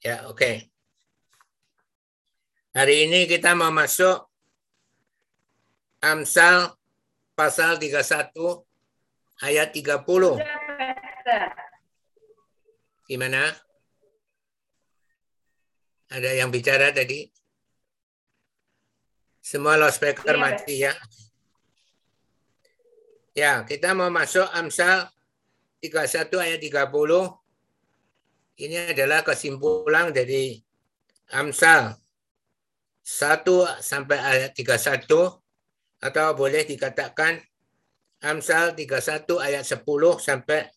Ya, oke. Okay. Hari ini kita mau masuk Amsal pasal 31 ayat 30. Gimana? Ada yang bicara tadi? Semua loudspeaker iya, mati ya. Ya, kita mau masuk Amsal 31 ayat 30. Ini adalah kesimpulan dari Amsal 1 sampai ayat 31 atau boleh dikatakan Amsal 31 ayat 10 sampai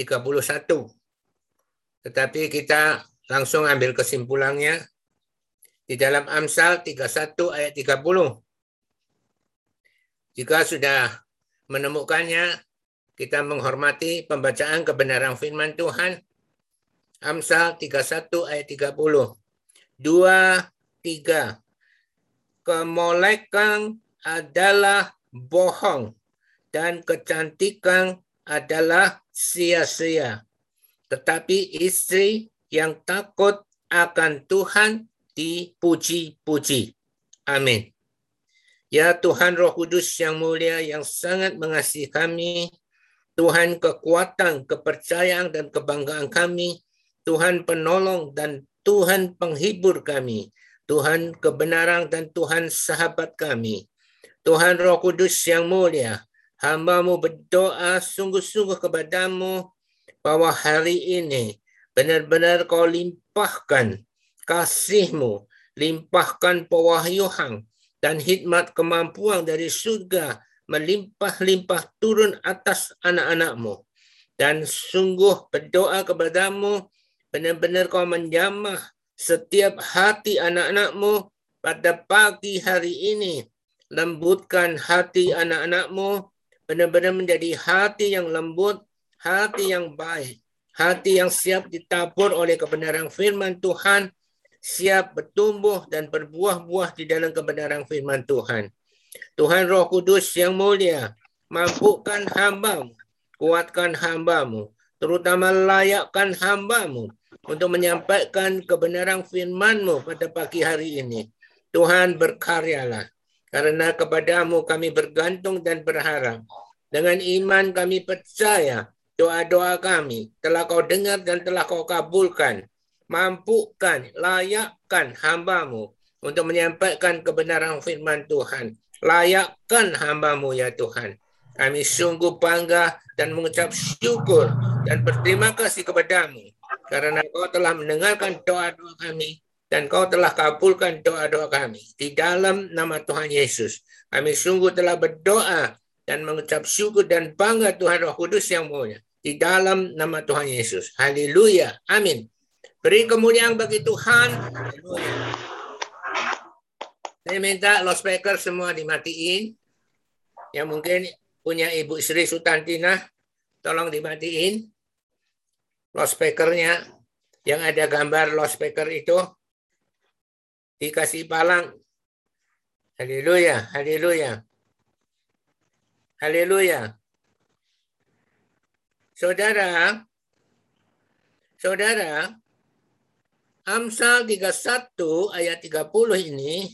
31. Tetapi kita langsung ambil kesimpulannya di dalam Amsal 31 ayat 30. Jika sudah menemukannya, kita menghormati pembacaan kebenaran firman Tuhan Amsal 31 ayat 30. Dua, tiga. Kemolekan adalah bohong dan kecantikan adalah sia-sia. Tetapi istri yang takut akan Tuhan dipuji-puji. Amin. Ya Tuhan Roh Kudus yang mulia yang sangat mengasihi kami, Tuhan kekuatan, kepercayaan, dan kebanggaan kami, Tuhan penolong dan Tuhan penghibur kami. Tuhan kebenaran dan Tuhan sahabat kami. Tuhan Roh Kudus yang mulia, hambamu berdoa sungguh-sungguh kepadamu bahwa hari ini benar-benar kau limpahkan kasihmu, limpahkan pewahyuhan dan hikmat kemampuan dari surga melimpah-limpah turun atas anak-anakmu. Dan sungguh berdoa kepadamu benar-benar kau menjamah setiap hati anak-anakmu pada pagi hari ini. Lembutkan hati anak-anakmu benar-benar menjadi hati yang lembut, hati yang baik, hati yang siap ditabur oleh kebenaran firman Tuhan, siap bertumbuh dan berbuah-buah di dalam kebenaran firman Tuhan. Tuhan Roh Kudus yang mulia, mampukan hambamu, kuatkan hambamu, terutama layakkan hambamu untuk menyampaikan kebenaran firman-Mu pada pagi hari ini. Tuhan berkaryalah, karena kepadamu kami bergantung dan berharap. Dengan iman kami percaya doa-doa kami telah kau dengar dan telah kau kabulkan. Mampukan, layakkan hambamu untuk menyampaikan kebenaran firman Tuhan. Layakkan hambamu ya Tuhan. Kami sungguh bangga dan mengucap syukur dan berterima kasih kepadamu karena kau telah mendengarkan doa-doa kami dan kau telah kabulkan doa-doa kami. Di dalam nama Tuhan Yesus, kami sungguh telah berdoa dan mengucap syukur dan bangga Tuhan Roh Kudus yang mulia. Di dalam nama Tuhan Yesus. Haleluya. Amin. Beri kemuliaan bagi Tuhan. Haleluya. Saya minta loudspeaker semua dimatiin. Yang mungkin punya Ibu Sri Sutantina, tolong dimatiin loudspeakernya yang ada gambar loudspeaker itu dikasih palang. Haleluya, haleluya. Haleluya. Saudara, saudara, Amsal 31 ayat 30 ini,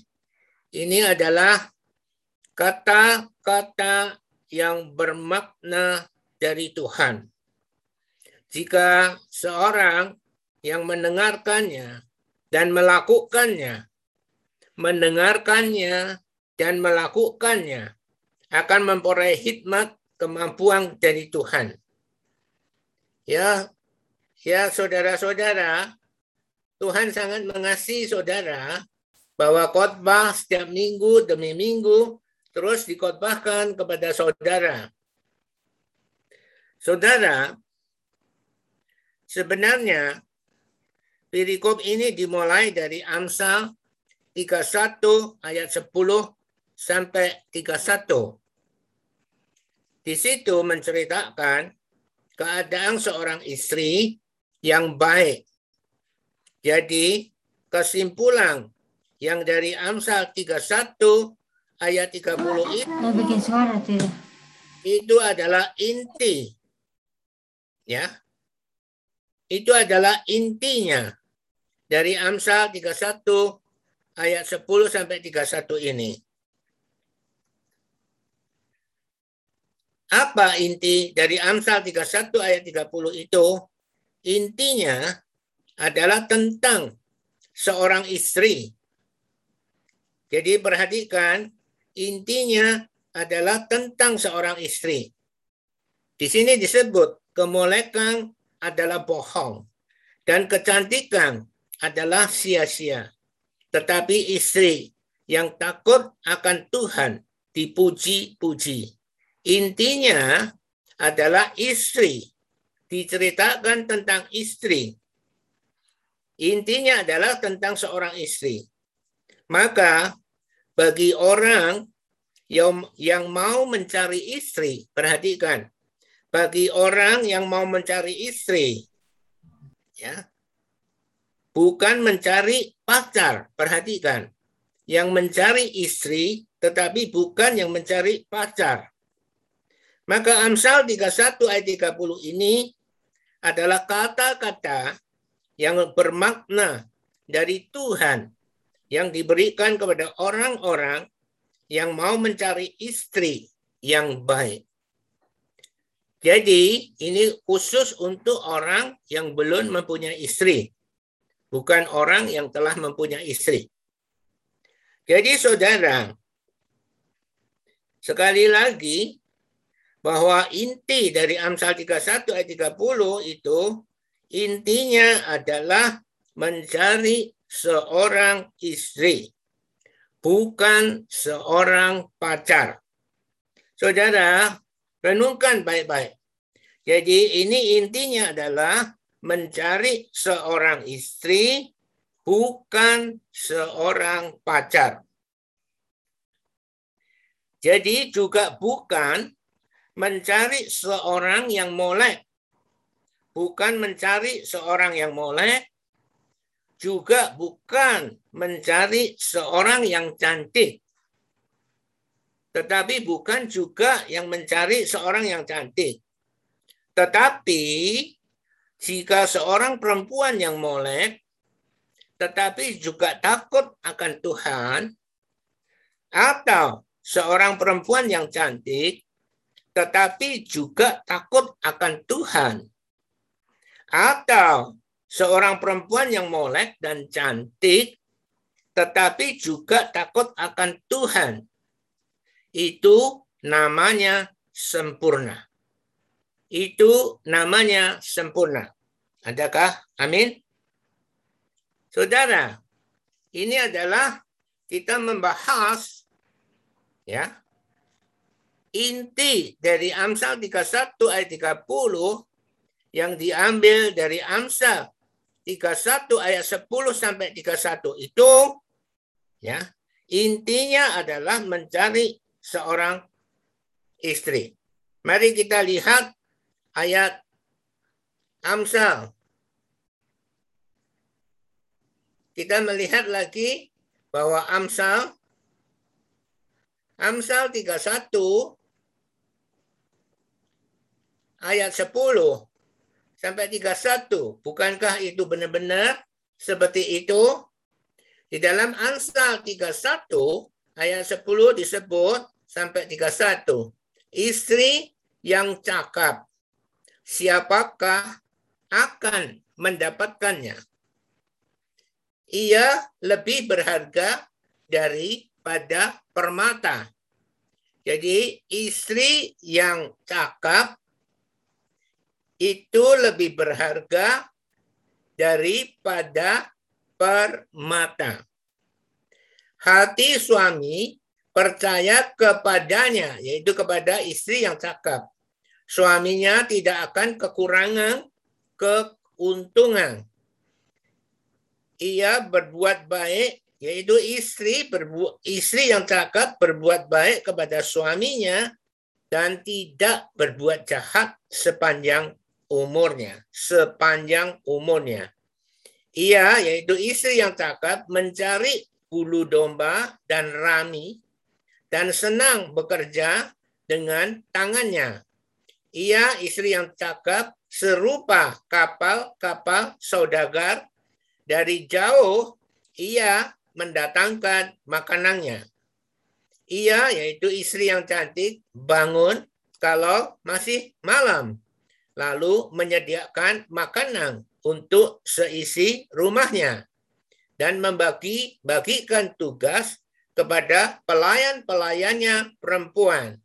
ini adalah kata-kata yang bermakna dari Tuhan. Jika seorang yang mendengarkannya dan melakukannya, mendengarkannya dan melakukannya akan memperoleh hikmat kemampuan dari Tuhan. Ya, ya saudara-saudara, Tuhan sangat mengasihi saudara bahwa khotbah setiap minggu demi minggu terus dikhotbahkan kepada saudara. Saudara, Sebenarnya perikop ini dimulai dari Amsal 31 ayat 10 sampai 31. Di situ menceritakan keadaan seorang istri yang baik. Jadi kesimpulan yang dari Amsal 31 ayat 30 itu, bikin suara tidak? itu adalah inti ya itu adalah intinya dari Amsal 31 ayat 10 sampai 31 ini. Apa inti dari Amsal 31 ayat 30 itu? Intinya adalah tentang seorang istri. Jadi perhatikan, intinya adalah tentang seorang istri. Di sini disebut kemolekan adalah bohong dan kecantikan adalah sia-sia. Tetapi istri yang takut akan Tuhan dipuji-puji. Intinya adalah istri. Diceritakan tentang istri. Intinya adalah tentang seorang istri. Maka bagi orang yang, yang mau mencari istri, perhatikan. Bagi orang yang mau mencari istri, ya, bukan mencari pacar. Perhatikan, yang mencari istri tetapi bukan yang mencari pacar. Maka Amsal 31 ayat 30 ini adalah kata-kata yang bermakna dari Tuhan yang diberikan kepada orang-orang yang mau mencari istri yang baik. Jadi ini khusus untuk orang yang belum mempunyai istri bukan orang yang telah mempunyai istri. Jadi saudara, sekali lagi bahwa inti dari Amsal 31 ayat 30 itu intinya adalah mencari seorang istri, bukan seorang pacar. Saudara, renungkan baik-baik. Jadi ini intinya adalah mencari seorang istri bukan seorang pacar. Jadi juga bukan mencari seorang yang molek. Bukan mencari seorang yang molek. Juga bukan mencari seorang yang cantik. Tetapi bukan juga yang mencari seorang yang cantik. Tetapi jika seorang perempuan yang molek, tetapi juga takut akan Tuhan, atau seorang perempuan yang cantik, tetapi juga takut akan Tuhan, atau seorang perempuan yang molek dan cantik, tetapi juga takut akan Tuhan, itu namanya sempurna itu namanya sempurna. Adakah? Amin. Saudara, ini adalah kita membahas ya inti dari Amsal 31 ayat 30 yang diambil dari Amsal 31 ayat 10 sampai 31 itu ya intinya adalah mencari seorang istri. Mari kita lihat ayat Amsal. Kita melihat lagi bahwa Amsal Amsal 31 ayat 10 sampai 31. Bukankah itu benar-benar seperti itu? Di dalam Amsal 31 ayat 10 disebut sampai 31. Istri yang cakap siapakah akan mendapatkannya. Ia lebih berharga daripada permata. Jadi istri yang cakap itu lebih berharga daripada permata. Hati suami percaya kepadanya, yaitu kepada istri yang cakap suaminya tidak akan kekurangan keuntungan. Ia berbuat baik, yaitu istri berbu istri yang cakap berbuat baik kepada suaminya dan tidak berbuat jahat sepanjang umurnya, sepanjang umurnya. Ia, yaitu istri yang cakap, mencari bulu domba dan rami dan senang bekerja dengan tangannya ia istri yang cakap serupa kapal-kapal saudagar dari jauh ia mendatangkan makanannya. Ia yaitu istri yang cantik bangun kalau masih malam lalu menyediakan makanan untuk seisi rumahnya dan membagi bagikan tugas kepada pelayan-pelayannya perempuan.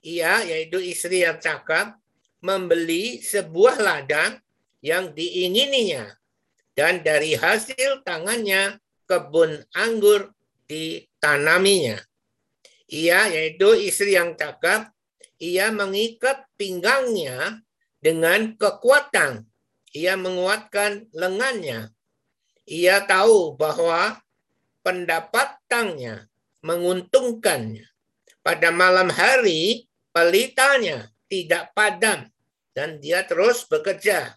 Ia yaitu istri yang cakap membeli sebuah ladang yang diingininya dan dari hasil tangannya kebun anggur ditanaminya. Ia yaitu istri yang cakap, ia mengikat pinggangnya dengan kekuatan. Ia menguatkan lengannya. Ia tahu bahwa pendapatannya menguntungkannya. Pada malam hari, pelitanya tidak padam dan dia terus bekerja.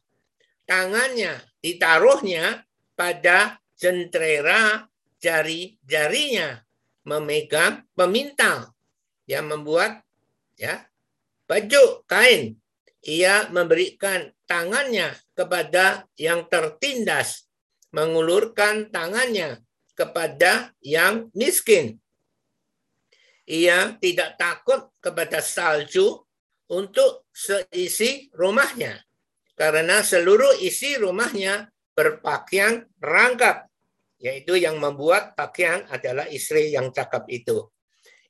Tangannya ditaruhnya pada jentera jari-jarinya memegang pemintal yang membuat ya baju kain. Ia memberikan tangannya kepada yang tertindas, mengulurkan tangannya kepada yang miskin. Ia tidak takut kepada salju untuk seisi rumahnya, karena seluruh isi rumahnya berpakaian rangkap, yaitu yang membuat pakaian adalah istri yang cakap itu.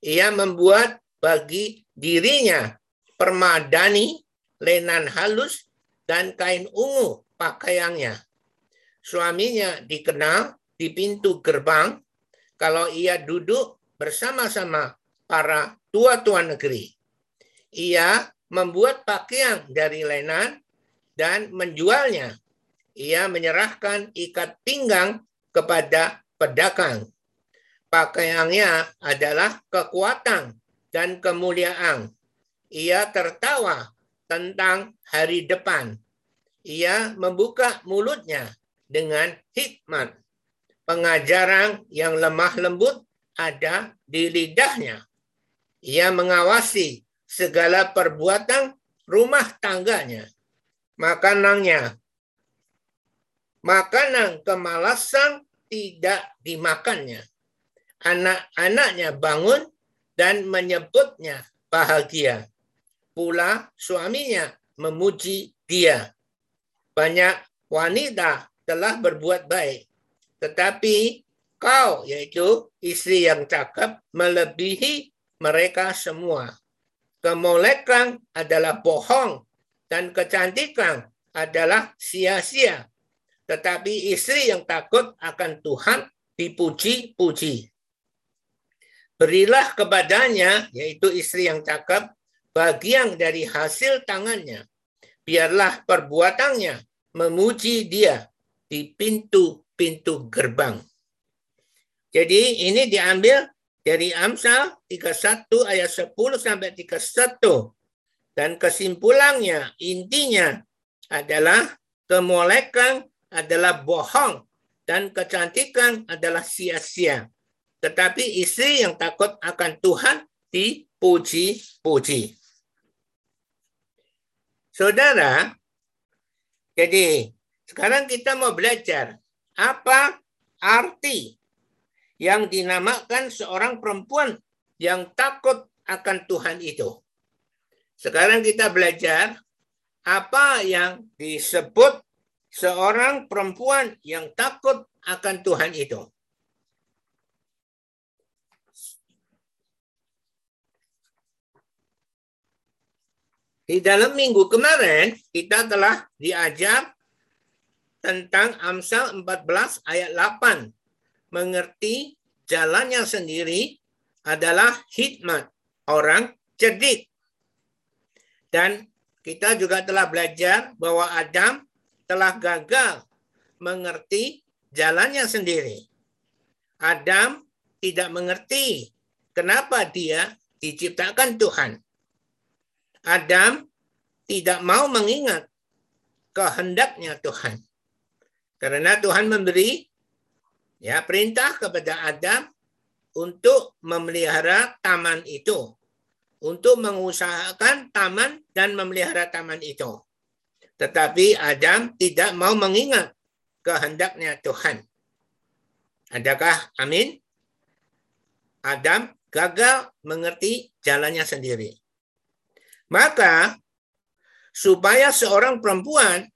Ia membuat bagi dirinya permadani, lenan halus, dan kain ungu pakaiannya. Suaminya dikenal di pintu gerbang kalau ia duduk bersama-sama para tua-tua negeri. Ia membuat pakaian dari lenan dan menjualnya ia menyerahkan ikat pinggang kepada pedagang. Pakaiannya adalah kekuatan dan kemuliaan. Ia tertawa tentang hari depan. Ia membuka mulutnya dengan hikmat. Pengajaran yang lemah lembut ada di lidahnya. Ia mengawasi segala perbuatan rumah tangganya. Makanannya makanan kemalasan tidak dimakannya. Anak-anaknya bangun dan menyebutnya bahagia. Pula suaminya memuji dia. Banyak wanita telah berbuat baik. Tetapi kau, yaitu istri yang cakap, melebihi mereka semua. Kemolekan adalah bohong dan kecantikan adalah sia-sia tetapi istri yang takut akan Tuhan dipuji-puji. Berilah kepadanya, yaitu istri yang cakap, bagian dari hasil tangannya. Biarlah perbuatannya memuji dia di pintu-pintu gerbang. Jadi ini diambil dari Amsal 31 ayat 10 sampai 31. Dan kesimpulannya, intinya adalah kemolekan adalah bohong dan kecantikan adalah sia-sia. Tetapi istri yang takut akan Tuhan dipuji-puji. Saudara, jadi sekarang kita mau belajar apa arti yang dinamakan seorang perempuan yang takut akan Tuhan itu. Sekarang kita belajar apa yang disebut seorang perempuan yang takut akan Tuhan itu. Di dalam minggu kemarin kita telah diajar tentang Amsal 14 ayat 8. Mengerti jalannya sendiri adalah hikmat orang cerdik. Dan kita juga telah belajar bahwa Adam telah gagal mengerti jalannya sendiri. Adam tidak mengerti kenapa dia diciptakan Tuhan. Adam tidak mau mengingat kehendaknya Tuhan. Karena Tuhan memberi ya perintah kepada Adam untuk memelihara taman itu. Untuk mengusahakan taman dan memelihara taman itu. Tetapi Adam tidak mau mengingat kehendaknya Tuhan. Adakah amin? Adam gagal mengerti jalannya sendiri. Maka supaya seorang perempuan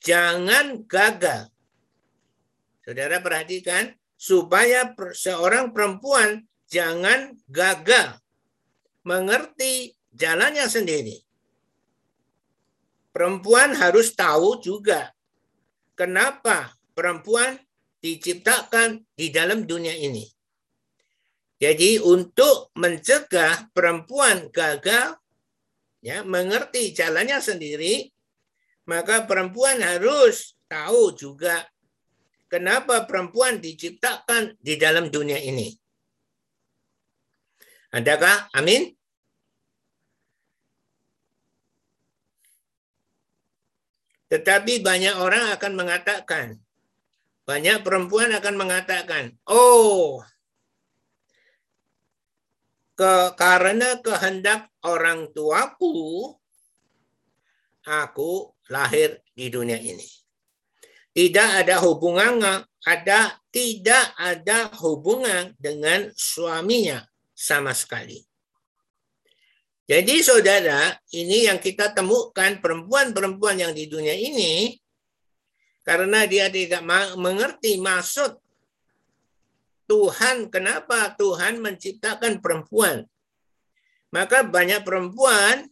jangan gagal. Saudara perhatikan, supaya seorang perempuan jangan gagal mengerti jalannya sendiri. Perempuan harus tahu juga kenapa perempuan diciptakan di dalam dunia ini. Jadi untuk mencegah perempuan gagal ya mengerti jalannya sendiri, maka perempuan harus tahu juga kenapa perempuan diciptakan di dalam dunia ini. Adakah? Amin. Tetapi banyak orang akan mengatakan, banyak perempuan akan mengatakan, oh, ke, karena kehendak orang tuaku, aku lahir di dunia ini. Tidak ada hubungan, ada tidak ada hubungan dengan suaminya sama sekali. Jadi saudara, ini yang kita temukan perempuan-perempuan yang di dunia ini karena dia tidak mengerti maksud Tuhan, kenapa Tuhan menciptakan perempuan. Maka banyak perempuan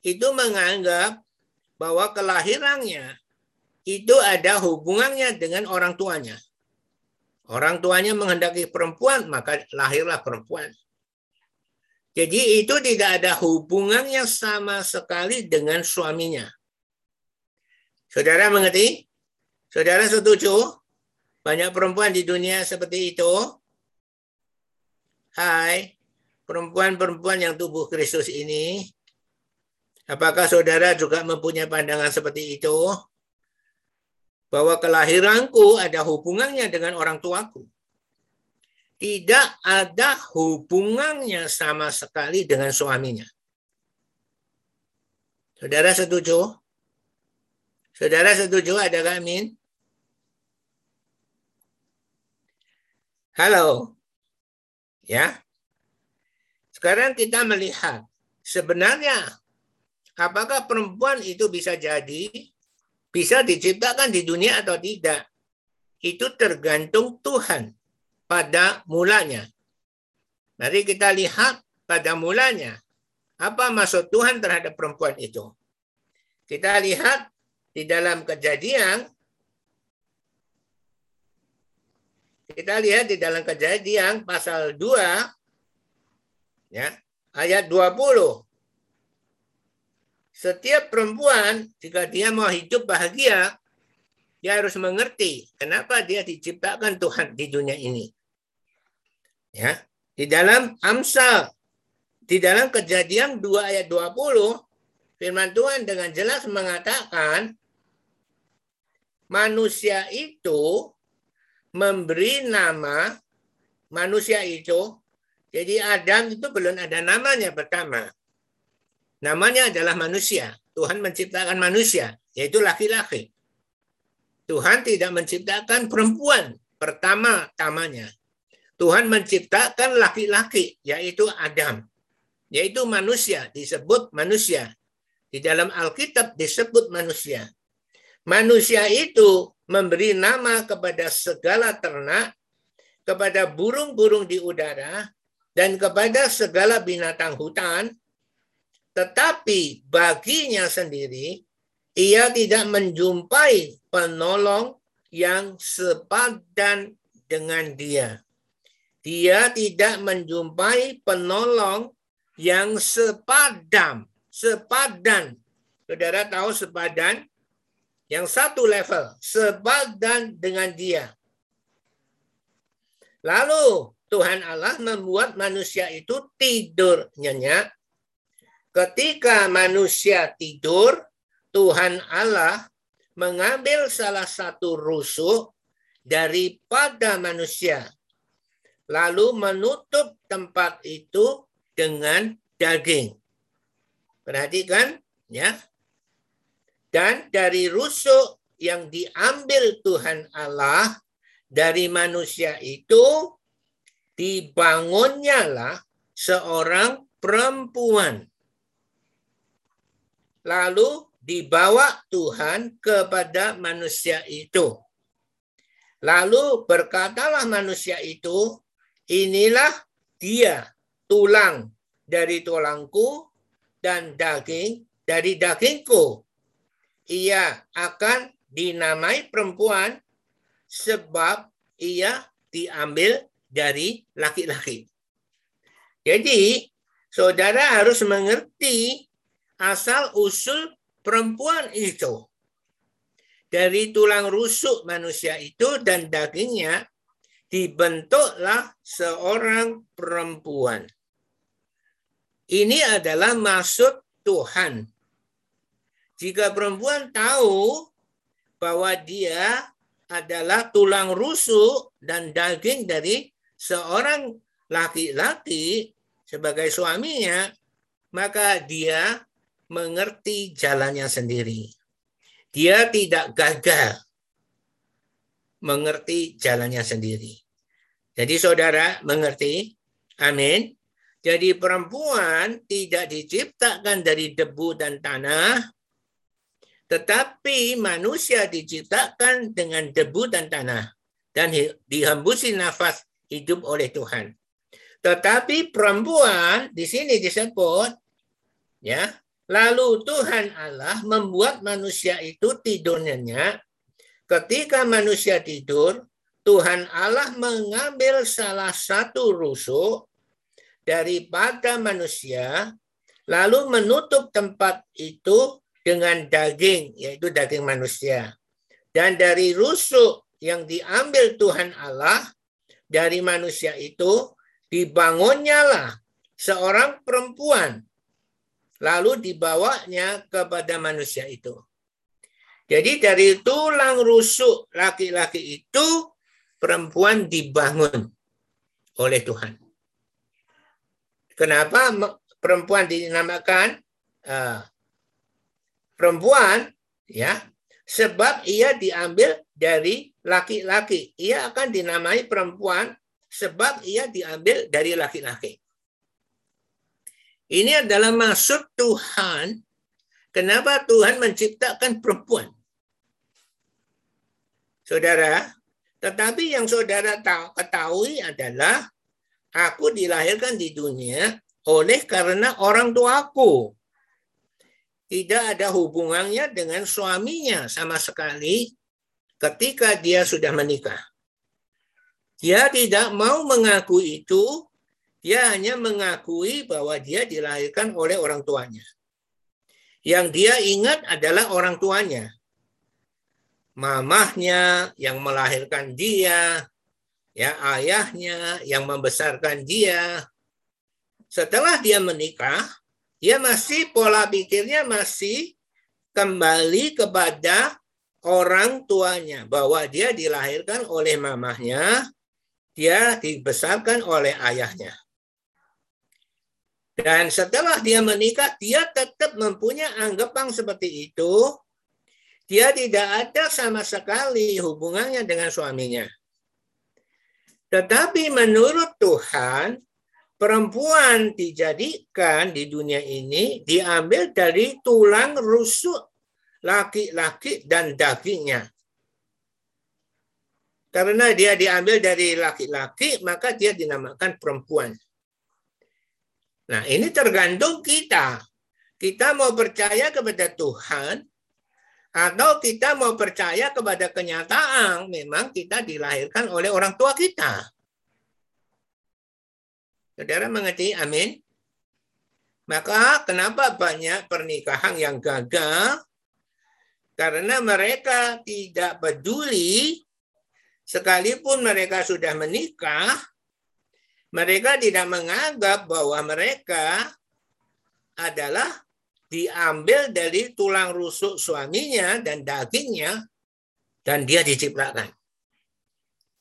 itu menganggap bahwa kelahirannya itu ada hubungannya dengan orang tuanya. Orang tuanya menghendaki perempuan, maka lahirlah perempuan. Jadi itu tidak ada hubungannya sama sekali dengan suaminya. Saudara mengerti? Saudara setuju? Banyak perempuan di dunia seperti itu. Hai, perempuan-perempuan yang tubuh Kristus ini. Apakah saudara juga mempunyai pandangan seperti itu? Bahwa kelahiranku ada hubungannya dengan orang tuaku tidak ada hubungannya sama sekali dengan suaminya. Saudara setuju? Saudara setuju ada amin? Halo. Ya. Sekarang kita melihat sebenarnya apakah perempuan itu bisa jadi bisa diciptakan di dunia atau tidak. Itu tergantung Tuhan pada mulanya. Mari kita lihat pada mulanya. Apa maksud Tuhan terhadap perempuan itu? Kita lihat di dalam kejadian. Kita lihat di dalam kejadian pasal 2. Ya, ayat 20. Setiap perempuan, jika dia mau hidup bahagia, dia harus mengerti kenapa dia diciptakan Tuhan di dunia ini. Ya, di dalam Amsal, di dalam Kejadian 2 ayat 20, firman Tuhan dengan jelas mengatakan manusia itu memberi nama manusia itu. Jadi Adam itu belum ada namanya pertama. Namanya adalah manusia. Tuhan menciptakan manusia, yaitu laki-laki. Tuhan tidak menciptakan perempuan pertama-tamanya. Tuhan menciptakan laki-laki, yaitu Adam. Yaitu manusia, disebut manusia. Di dalam Alkitab disebut manusia. Manusia itu memberi nama kepada segala ternak, kepada burung-burung di udara, dan kepada segala binatang hutan. Tetapi baginya sendiri, ia tidak menjumpai penolong yang sepadan dengan dia dia tidak menjumpai penolong yang sepadan, sepadan. Saudara tahu sepadan? Yang satu level, sepadan dengan dia. Lalu Tuhan Allah membuat manusia itu tidur nyenyak. Ketika manusia tidur, Tuhan Allah mengambil salah satu rusuk daripada manusia lalu menutup tempat itu dengan daging. Perhatikan ya. Dan dari rusuk yang diambil Tuhan Allah dari manusia itu dibangunnya lah seorang perempuan. Lalu dibawa Tuhan kepada manusia itu. Lalu berkatalah manusia itu, inilah dia tulang dari tulangku dan daging dari dagingku. Ia akan dinamai perempuan sebab ia diambil dari laki-laki. Jadi, saudara harus mengerti asal usul perempuan itu. Dari tulang rusuk manusia itu dan dagingnya dibentuklah seorang perempuan. Ini adalah maksud Tuhan. Jika perempuan tahu bahwa dia adalah tulang rusuk dan daging dari seorang laki-laki sebagai suaminya, maka dia mengerti jalannya sendiri. Dia tidak gagal mengerti jalannya sendiri. Jadi saudara mengerti? Amin. Jadi perempuan tidak diciptakan dari debu dan tanah, tetapi manusia diciptakan dengan debu dan tanah dan dihembusi nafas hidup oleh Tuhan. Tetapi perempuan di sini disebut ya Lalu Tuhan Allah membuat manusia itu tidurnya. Ketika manusia tidur, Tuhan Allah mengambil salah satu rusuk daripada manusia, lalu menutup tempat itu dengan daging, yaitu daging manusia. Dan dari rusuk yang diambil Tuhan Allah dari manusia itu, dibangunnya lah seorang perempuan lalu dibawanya kepada manusia itu. Jadi dari tulang rusuk laki-laki itu perempuan dibangun oleh Tuhan. Kenapa perempuan dinamakan uh, perempuan? Ya, sebab ia diambil dari laki-laki. Ia akan dinamai perempuan sebab ia diambil dari laki-laki. Ini adalah maksud Tuhan. Kenapa Tuhan menciptakan perempuan? Saudara, tetapi yang saudara tahu, ketahui adalah aku dilahirkan di dunia oleh karena orang tuaku. Tidak ada hubungannya dengan suaminya sama sekali ketika dia sudah menikah. Dia tidak mau mengaku itu dia hanya mengakui bahwa dia dilahirkan oleh orang tuanya. Yang dia ingat adalah orang tuanya. Mamahnya yang melahirkan dia, ya ayahnya yang membesarkan dia. Setelah dia menikah, dia masih pola pikirnya masih kembali kepada orang tuanya bahwa dia dilahirkan oleh mamahnya, dia dibesarkan oleh ayahnya. Dan setelah dia menikah, dia tetap mempunyai anggapan seperti itu. Dia tidak ada sama sekali hubungannya dengan suaminya. Tetapi menurut Tuhan, perempuan dijadikan di dunia ini diambil dari tulang rusuk laki-laki dan dagingnya. Karena dia diambil dari laki-laki, maka dia dinamakan perempuan. Nah, ini tergantung kita. Kita mau percaya kepada Tuhan atau kita mau percaya kepada kenyataan memang kita dilahirkan oleh orang tua kita. Saudara mengerti? Amin. Maka kenapa banyak pernikahan yang gagal? Karena mereka tidak peduli sekalipun mereka sudah menikah, mereka tidak menganggap bahwa mereka adalah diambil dari tulang rusuk suaminya dan dagingnya dan dia diciptakan.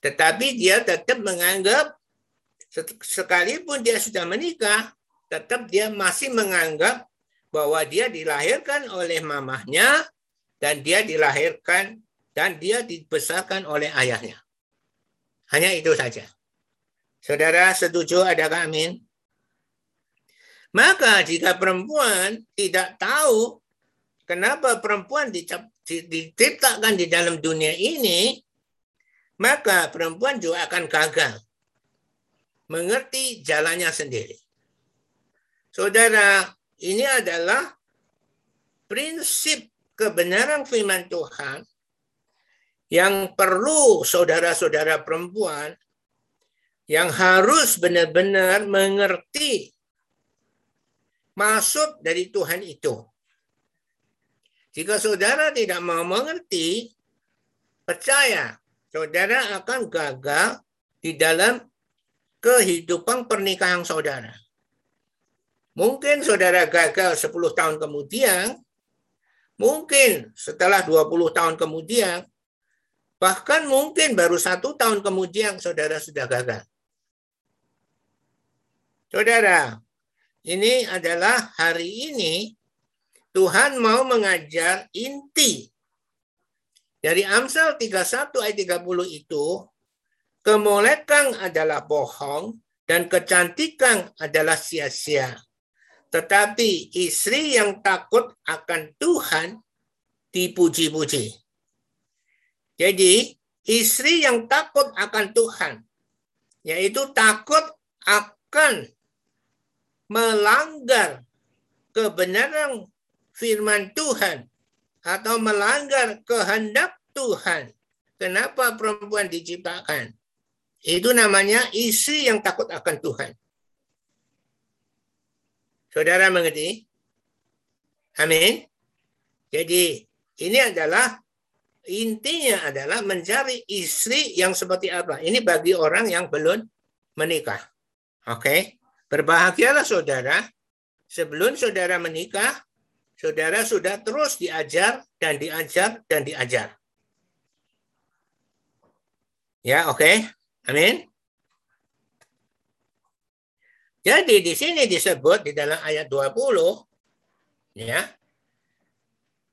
Tetapi dia tetap menganggap sekalipun dia sudah menikah, tetap dia masih menganggap bahwa dia dilahirkan oleh mamahnya dan dia dilahirkan dan dia dibesarkan oleh ayahnya. Hanya itu saja. Saudara setuju adakah amin? Maka jika perempuan tidak tahu kenapa perempuan diciptakan di dalam dunia ini, maka perempuan juga akan gagal mengerti jalannya sendiri. Saudara, ini adalah prinsip kebenaran firman Tuhan yang perlu saudara-saudara perempuan yang harus benar-benar mengerti maksud dari Tuhan itu. Jika saudara tidak mau mengerti, percaya saudara akan gagal di dalam kehidupan pernikahan saudara. Mungkin saudara gagal 10 tahun kemudian, mungkin setelah 20 tahun kemudian, bahkan mungkin baru satu tahun kemudian saudara sudah gagal. Saudara, ini adalah hari ini Tuhan mau mengajar inti dari Amsal 31 ayat 30 itu kemolekan adalah bohong dan kecantikan adalah sia-sia. Tetapi istri yang takut akan Tuhan dipuji-puji. Jadi istri yang takut akan Tuhan, yaitu takut akan melanggar kebenaran firman Tuhan atau melanggar kehendak Tuhan. Kenapa perempuan diciptakan? Itu namanya isi yang takut akan Tuhan. Saudara mengerti? Amin. Jadi ini adalah intinya adalah mencari istri yang seperti apa. Ini bagi orang yang belum menikah. Oke. Okay? Berbahagialah saudara, sebelum saudara menikah, saudara sudah terus diajar dan diajar dan diajar. Ya, oke. Okay. Amin. Jadi di sini disebut di dalam ayat 20 ya.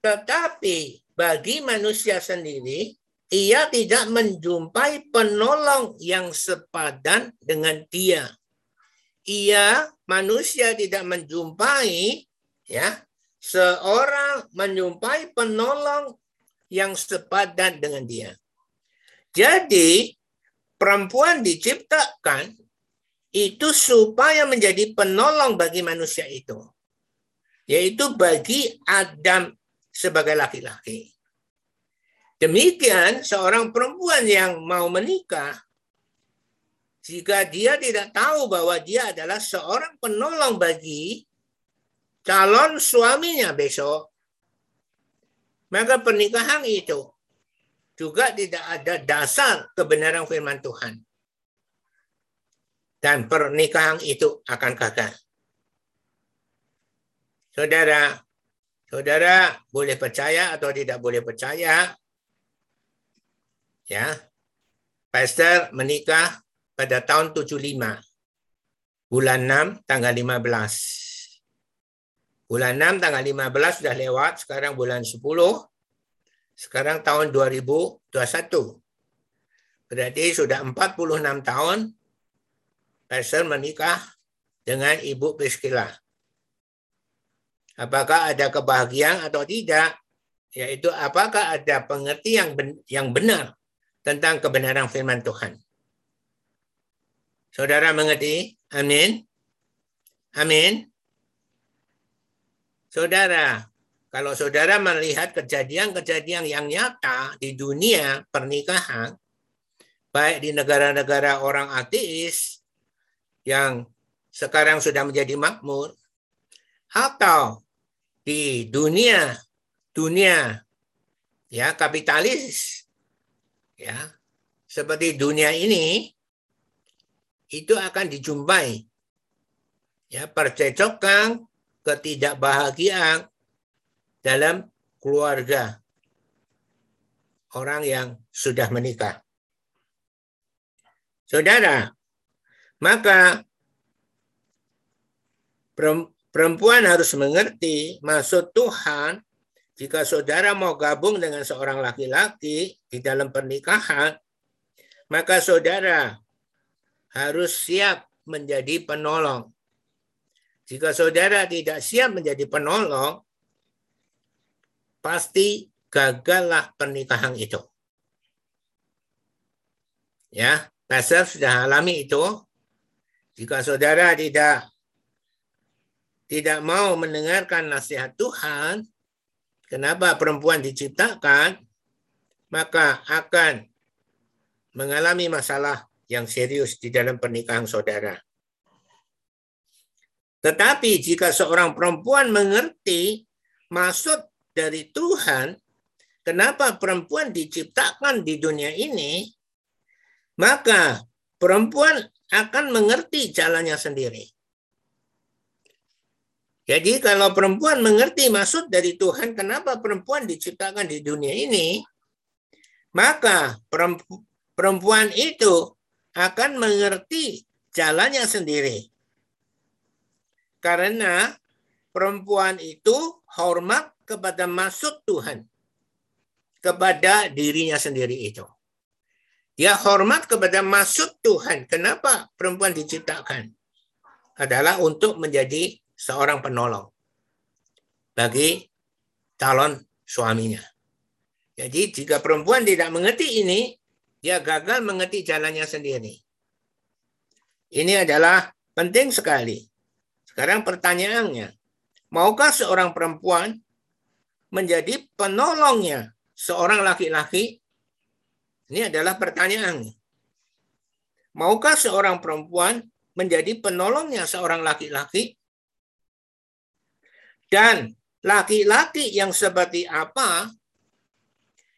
Tetapi bagi manusia sendiri ia tidak menjumpai penolong yang sepadan dengan dia ia manusia tidak menjumpai ya seorang menjumpai penolong yang sepadan dengan dia. Jadi perempuan diciptakan itu supaya menjadi penolong bagi manusia itu. Yaitu bagi Adam sebagai laki-laki. Demikian seorang perempuan yang mau menikah jika dia tidak tahu bahwa dia adalah seorang penolong bagi calon suaminya besok, maka pernikahan itu juga tidak ada dasar kebenaran firman Tuhan. Dan pernikahan itu akan gagal. Saudara, saudara boleh percaya atau tidak boleh percaya, ya, pastor menikah pada tahun 75. Bulan 6 tanggal 15. Bulan 6 tanggal 15 sudah lewat, sekarang bulan 10. Sekarang tahun 2021. Berarti sudah 46 tahun Pastor menikah dengan Ibu Priscilla. Apakah ada kebahagiaan atau tidak? Yaitu apakah ada pengertian yang benar tentang kebenaran firman Tuhan. Saudara mengerti? Amin. Amin. Saudara, kalau saudara melihat kejadian-kejadian yang nyata di dunia pernikahan, baik di negara-negara orang ateis yang sekarang sudah menjadi makmur, atau di dunia dunia ya kapitalis ya seperti dunia ini itu akan dijumpai ya percecokan ketidakbahagiaan dalam keluarga orang yang sudah menikah. Saudara, maka perempuan harus mengerti maksud Tuhan jika saudara mau gabung dengan seorang laki-laki di dalam pernikahan, maka saudara harus siap menjadi penolong. Jika saudara tidak siap menjadi penolong, pasti gagallah pernikahan itu. Ya, Pastor sudah alami itu. Jika saudara tidak tidak mau mendengarkan nasihat Tuhan, kenapa perempuan diciptakan, maka akan mengalami masalah yang serius di dalam pernikahan saudara. Tetapi jika seorang perempuan mengerti maksud dari Tuhan, kenapa perempuan diciptakan di dunia ini, maka perempuan akan mengerti jalannya sendiri. Jadi kalau perempuan mengerti maksud dari Tuhan kenapa perempuan diciptakan di dunia ini, maka perempuan itu akan mengerti jalannya sendiri. Karena perempuan itu hormat kepada maksud Tuhan kepada dirinya sendiri itu. Dia hormat kepada maksud Tuhan. Kenapa perempuan diciptakan? Adalah untuk menjadi seorang penolong bagi calon suaminya. Jadi jika perempuan tidak mengerti ini, dia gagal mengerti jalannya sendiri. Ini adalah penting sekali. Sekarang pertanyaannya, maukah seorang perempuan menjadi penolongnya seorang laki-laki? Ini adalah pertanyaannya. Maukah seorang perempuan menjadi penolongnya seorang laki-laki? Dan laki-laki yang seperti apa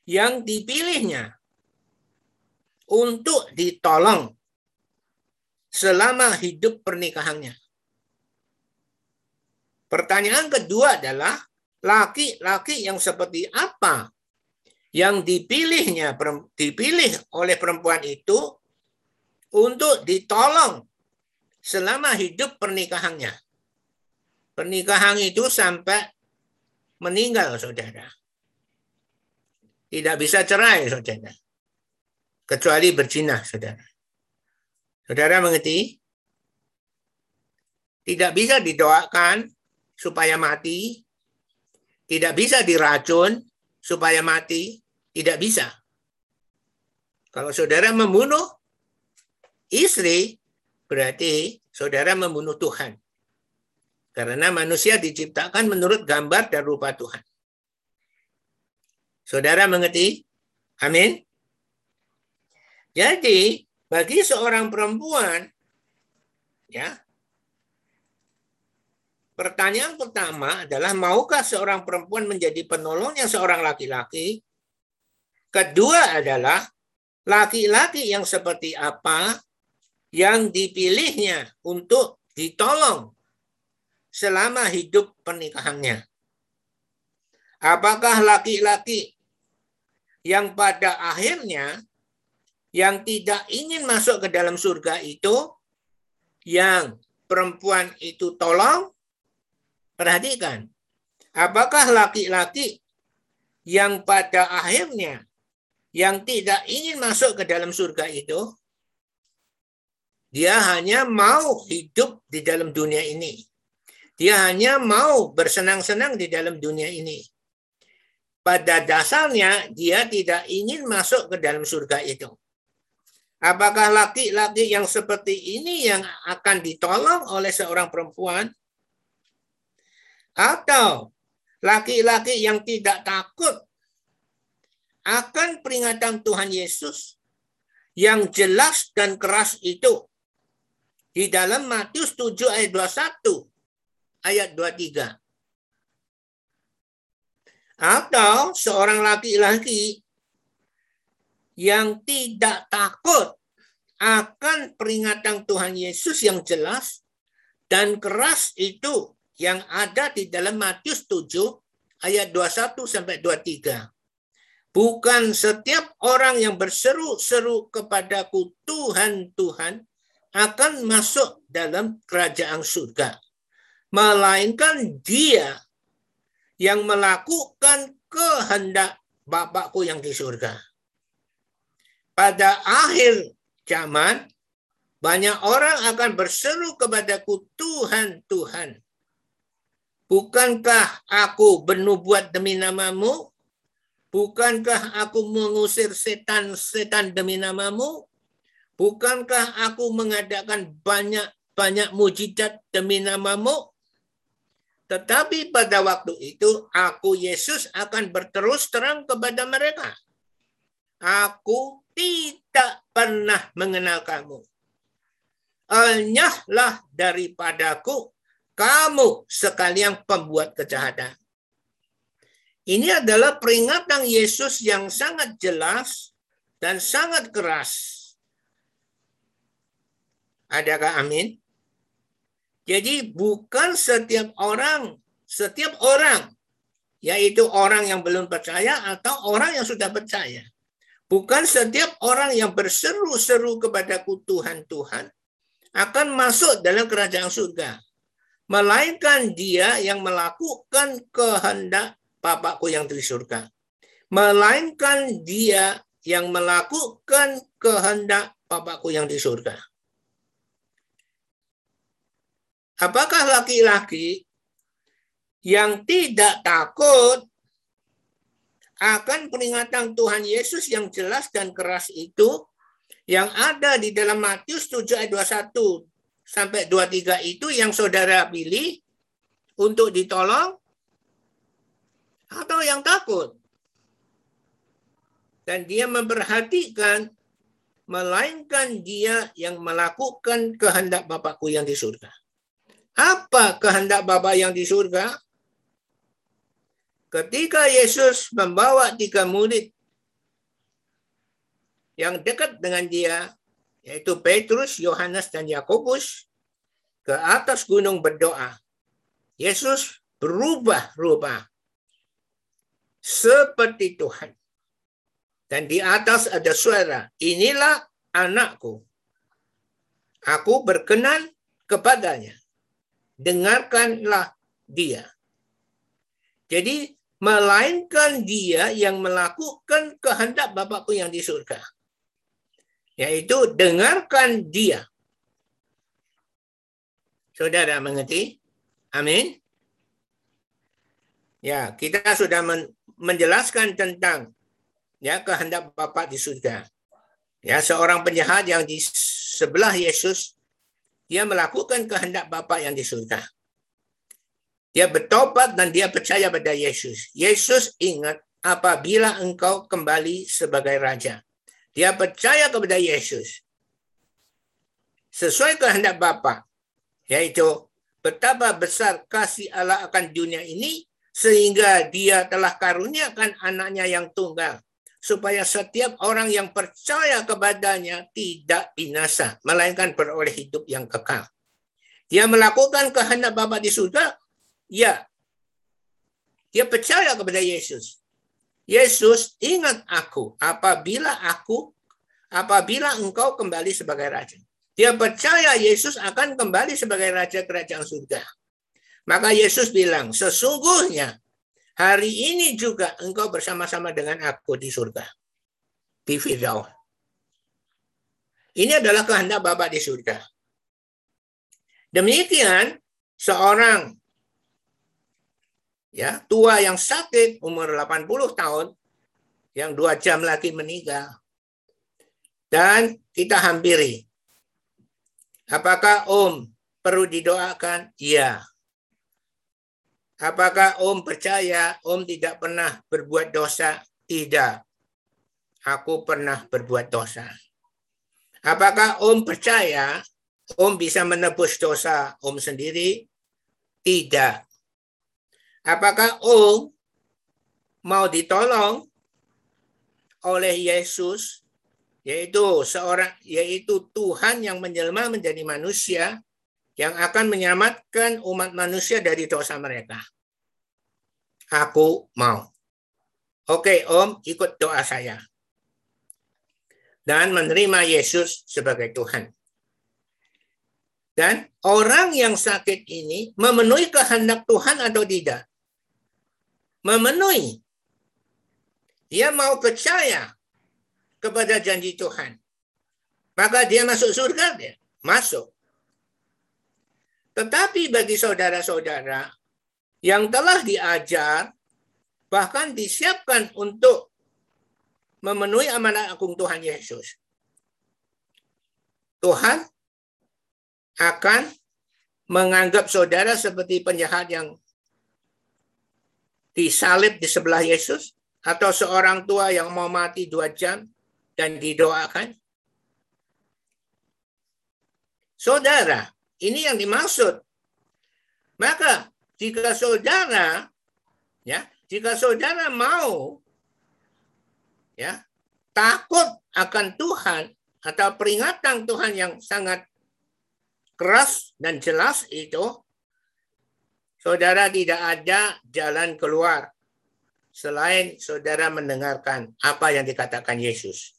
yang dipilihnya untuk ditolong selama hidup pernikahannya. Pertanyaan kedua adalah laki-laki yang seperti apa yang dipilihnya dipilih oleh perempuan itu untuk ditolong selama hidup pernikahannya. Pernikahan itu sampai meninggal, saudara. Tidak bisa cerai, saudara. Kecuali berzina, saudara. Saudara mengerti? Tidak bisa didoakan supaya mati. Tidak bisa diracun supaya mati. Tidak bisa. Kalau saudara membunuh istri, berarti saudara membunuh Tuhan. Karena manusia diciptakan menurut gambar dan rupa Tuhan. Saudara mengerti? Amin. Jadi, bagi seorang perempuan, ya, pertanyaan pertama adalah maukah seorang perempuan menjadi penolongnya seorang laki-laki? Kedua adalah laki-laki yang seperti apa yang dipilihnya untuk ditolong selama hidup pernikahannya. Apakah laki-laki yang pada akhirnya yang tidak ingin masuk ke dalam surga itu yang perempuan itu tolong? Perhatikan. Apakah laki-laki yang pada akhirnya yang tidak ingin masuk ke dalam surga itu dia hanya mau hidup di dalam dunia ini dia hanya mau bersenang-senang di dalam dunia ini. Pada dasarnya dia tidak ingin masuk ke dalam surga itu. Apakah laki-laki yang seperti ini yang akan ditolong oleh seorang perempuan? Atau laki-laki yang tidak takut akan peringatan Tuhan Yesus yang jelas dan keras itu di dalam Matius 7 ayat 21 ayat 23. Atau seorang laki-laki yang tidak takut akan peringatan Tuhan Yesus yang jelas dan keras itu yang ada di dalam Matius 7 ayat 21 sampai 23. Bukan setiap orang yang berseru-seru kepadaku Tuhan, Tuhan akan masuk dalam kerajaan surga melainkan dia yang melakukan kehendak Bapakku yang di surga. Pada akhir zaman, banyak orang akan berseru kepadaku, Tuhan, Tuhan. Bukankah aku bernubuat demi namamu? Bukankah aku mengusir setan-setan demi namamu? Bukankah aku mengadakan banyak-banyak mujizat demi namamu? Tetapi pada waktu itu aku Yesus akan berterus terang kepada mereka. Aku tidak pernah mengenal kamu. Enyahlah daripadaku kamu sekalian pembuat kejahatan. Ini adalah peringatan Yesus yang sangat jelas dan sangat keras. Adakah amin? Jadi bukan setiap orang, setiap orang, yaitu orang yang belum percaya atau orang yang sudah percaya. Bukan setiap orang yang berseru-seru kepadaku Tuhan, Tuhan, akan masuk dalam kerajaan surga. Melainkan dia yang melakukan kehendak Bapakku yang di surga. Melainkan dia yang melakukan kehendak Bapakku yang di surga. Apakah laki-laki yang tidak takut akan peringatan Tuhan Yesus yang jelas dan keras itu yang ada di dalam Matius 7 ayat 21 sampai 23 itu yang saudara pilih untuk ditolong atau yang takut. Dan dia memperhatikan melainkan dia yang melakukan kehendak Bapakku yang di surga. Apa kehendak Bapa yang di surga? Ketika Yesus membawa tiga murid yang dekat dengan dia, yaitu Petrus, Yohanes, dan Yakobus, ke atas gunung berdoa. Yesus berubah rupa seperti Tuhan. Dan di atas ada suara, inilah anakku. Aku berkenan kepadanya dengarkanlah dia. Jadi melainkan dia yang melakukan kehendak Bapakku yang di surga. Yaitu dengarkan dia. Saudara mengerti? Amin. Ya, kita sudah men menjelaskan tentang ya kehendak Bapak di surga. Ya, seorang penjahat yang di sebelah Yesus dia melakukan kehendak Bapa yang di surga. Dia bertobat dan dia percaya pada Yesus. Yesus ingat apabila engkau kembali sebagai raja. Dia percaya kepada Yesus. Sesuai kehendak Bapa, yaitu betapa besar kasih Allah akan dunia ini sehingga dia telah karuniakan anaknya yang tunggal supaya setiap orang yang percaya kepadanya tidak binasa, melainkan beroleh hidup yang kekal. Dia melakukan kehendak Bapa di surga, ya. Dia percaya kepada Yesus. Yesus, ingat aku apabila aku apabila engkau kembali sebagai raja. Dia percaya Yesus akan kembali sebagai raja kerajaan surga. Maka Yesus bilang, sesungguhnya Hari ini juga engkau bersama-sama dengan aku di surga. Di Firdaus. Ini adalah kehendak Bapak di surga. Demikian seorang ya tua yang sakit umur 80 tahun yang dua jam lagi meninggal dan kita hampiri. Apakah Om perlu didoakan? Iya. Apakah Om percaya Om tidak pernah berbuat dosa? Tidak. Aku pernah berbuat dosa. Apakah Om percaya Om bisa menebus dosa Om sendiri? Tidak. Apakah Om mau ditolong oleh Yesus yaitu seorang yaitu Tuhan yang menjelma menjadi manusia yang akan menyelamatkan umat manusia dari dosa mereka. Aku mau. Oke, Om, ikut doa saya. Dan menerima Yesus sebagai Tuhan. Dan orang yang sakit ini memenuhi kehendak Tuhan atau tidak? Memenuhi. Dia mau percaya kepada janji Tuhan. Maka dia masuk surga, dia masuk. Tetapi bagi saudara-saudara yang telah diajar, bahkan disiapkan untuk memenuhi amanat agung Tuhan Yesus. Tuhan akan menganggap saudara seperti penjahat yang disalib di sebelah Yesus atau seorang tua yang mau mati dua jam dan didoakan. Saudara, ini yang dimaksud. Maka jika saudara ya, jika saudara mau ya, takut akan Tuhan atau peringatan Tuhan yang sangat keras dan jelas itu saudara tidak ada jalan keluar selain saudara mendengarkan apa yang dikatakan Yesus.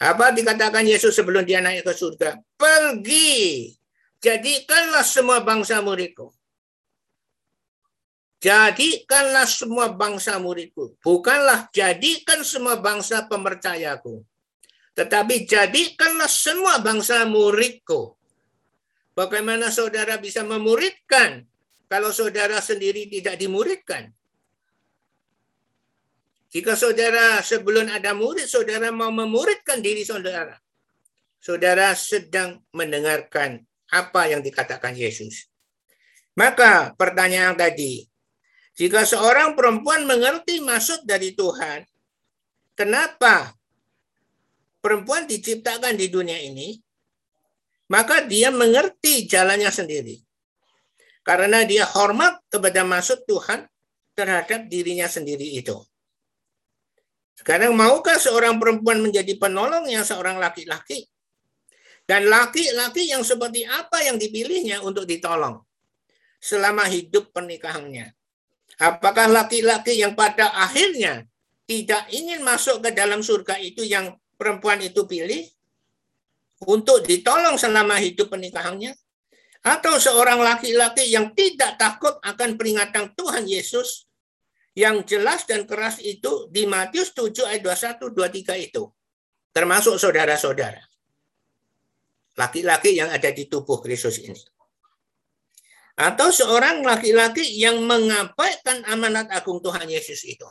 Apa dikatakan Yesus sebelum dia naik ke surga? Pergi, jadikanlah semua bangsa muridku. Jadikanlah semua bangsa muridku. Bukanlah jadikan semua bangsa pemercayaku. Tetapi jadikanlah semua bangsa muridku. Bagaimana saudara bisa memuridkan kalau saudara sendiri tidak dimuridkan? Jika saudara sebelum ada murid, saudara mau memuridkan diri saudara. Saudara sedang mendengarkan apa yang dikatakan Yesus. Maka pertanyaan tadi, jika seorang perempuan mengerti maksud dari Tuhan, kenapa perempuan diciptakan di dunia ini? Maka dia mengerti jalannya sendiri. Karena dia hormat kepada maksud Tuhan terhadap dirinya sendiri itu. Sekarang maukah seorang perempuan menjadi penolong yang seorang laki-laki? Dan laki-laki yang seperti apa yang dipilihnya untuk ditolong selama hidup pernikahannya? Apakah laki-laki yang pada akhirnya tidak ingin masuk ke dalam surga itu yang perempuan itu pilih untuk ditolong selama hidup pernikahannya? Atau seorang laki-laki yang tidak takut akan peringatan Tuhan Yesus yang jelas dan keras itu di Matius 7 ayat 21 23 itu. Termasuk saudara-saudara. Laki-laki yang ada di tubuh Kristus ini. Atau seorang laki-laki yang mengabaikan amanat agung Tuhan Yesus itu.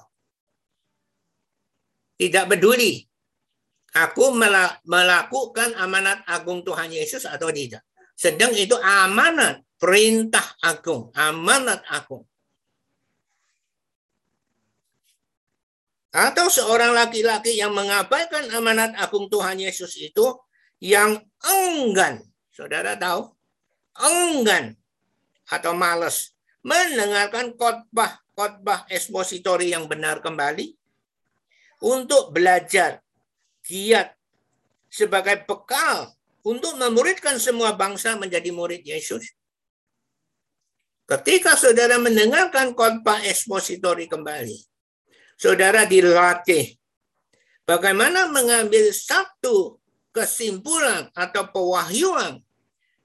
Tidak peduli aku melakukan amanat agung Tuhan Yesus atau tidak. Sedang itu amanat, perintah agung, amanat agung. atau seorang laki-laki yang mengabaikan amanat agung Tuhan Yesus itu yang enggan, saudara tahu, enggan atau males mendengarkan khotbah-khotbah ekspositori yang benar kembali untuk belajar giat sebagai bekal untuk memuridkan semua bangsa menjadi murid Yesus. Ketika saudara mendengarkan khotbah ekspositori kembali, saudara dilatih bagaimana mengambil satu kesimpulan atau pewahyuan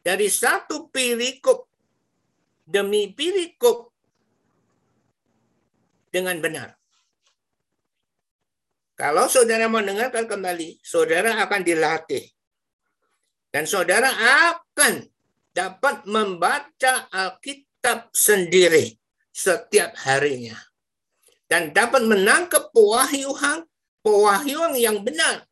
dari satu perikop demi perikop dengan benar. Kalau saudara mendengarkan kembali, saudara akan dilatih. Dan saudara akan dapat membaca Alkitab sendiri setiap harinya. Dan dapat menangkap pewahyuan pewahyuan yang benar.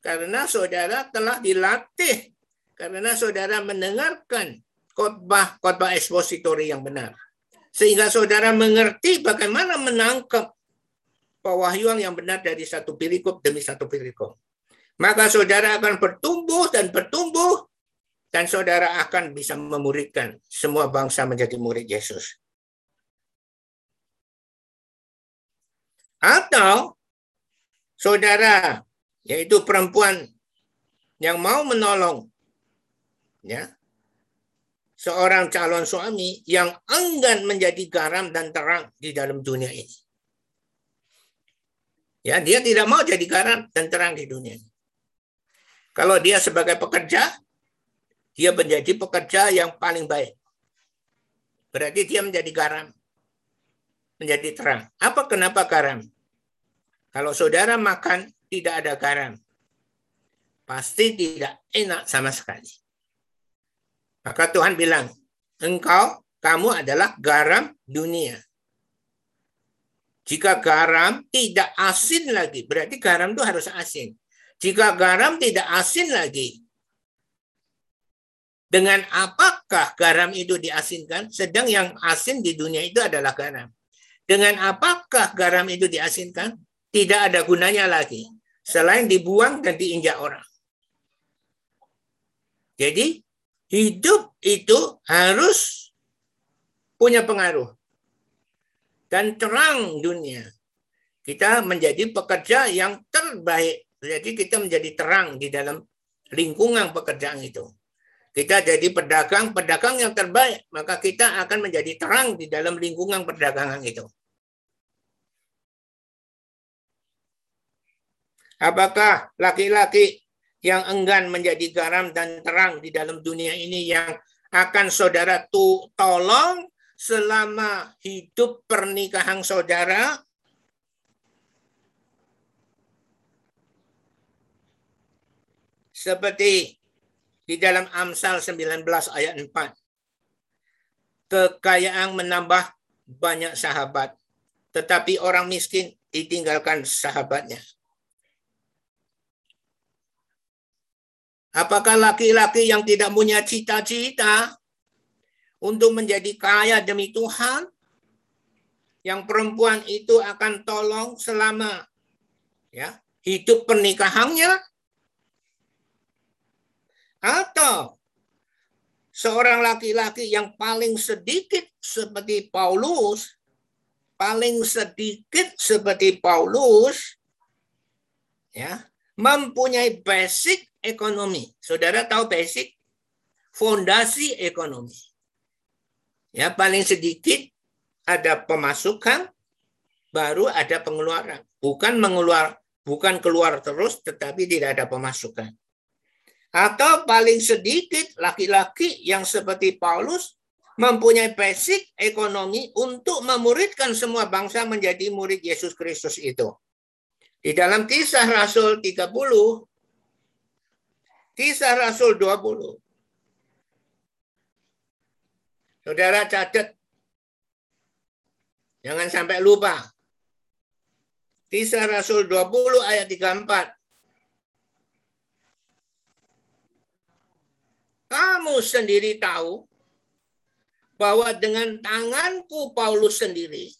Karena saudara telah dilatih karena saudara mendengarkan khotbah-khotbah ekspositori yang benar. Sehingga saudara mengerti bagaimana menangkap pewahyuan yang benar dari satu perikop demi satu perikop maka saudara akan bertumbuh dan bertumbuh dan saudara akan bisa memuridkan semua bangsa menjadi murid Yesus. Atau saudara, yaitu perempuan yang mau menolong ya seorang calon suami yang enggan menjadi garam dan terang di dalam dunia ini. Ya, dia tidak mau jadi garam dan terang di dunia ini. Kalau dia sebagai pekerja, dia menjadi pekerja yang paling baik. Berarti dia menjadi garam menjadi terang. Apa kenapa garam? Kalau saudara makan tidak ada garam, pasti tidak enak sama sekali. Maka Tuhan bilang, engkau, kamu adalah garam dunia. Jika garam tidak asin lagi, berarti garam itu harus asin. Jika garam tidak asin lagi, dengan apakah garam itu diasinkan? Sedang yang asin di dunia itu adalah garam. Dengan apakah garam itu diasinkan? Tidak ada gunanya lagi. Selain dibuang dan diinjak orang. Jadi hidup itu harus punya pengaruh dan terang dunia. Kita menjadi pekerja yang terbaik. Jadi kita menjadi terang di dalam lingkungan pekerjaan itu. Kita jadi pedagang, pedagang yang terbaik, maka kita akan menjadi terang di dalam lingkungan perdagangan itu. Apakah laki-laki yang enggan menjadi garam dan terang di dalam dunia ini yang akan saudara tolong selama hidup pernikahan saudara seperti di dalam Amsal 19 ayat 4. Kekayaan menambah banyak sahabat, tetapi orang miskin ditinggalkan sahabatnya. Apakah laki-laki yang tidak punya cita-cita untuk menjadi kaya demi Tuhan, yang perempuan itu akan tolong selama ya hidup pernikahannya, atau seorang laki-laki yang paling sedikit seperti Paulus, paling sedikit seperti Paulus, ya mempunyai basic ekonomi. Saudara tahu basic? Fondasi ekonomi. Ya, paling sedikit ada pemasukan, baru ada pengeluaran. Bukan mengeluar, bukan keluar terus, tetapi tidak ada pemasukan. Atau paling sedikit laki-laki yang seperti Paulus mempunyai basic ekonomi untuk memuridkan semua bangsa menjadi murid Yesus Kristus itu. Di dalam kisah Rasul 30, kisah Rasul 20, Saudara catat. Jangan sampai lupa. Kisah Rasul 20 ayat 34. Kamu sendiri tahu bahwa dengan tanganku Paulus sendiri,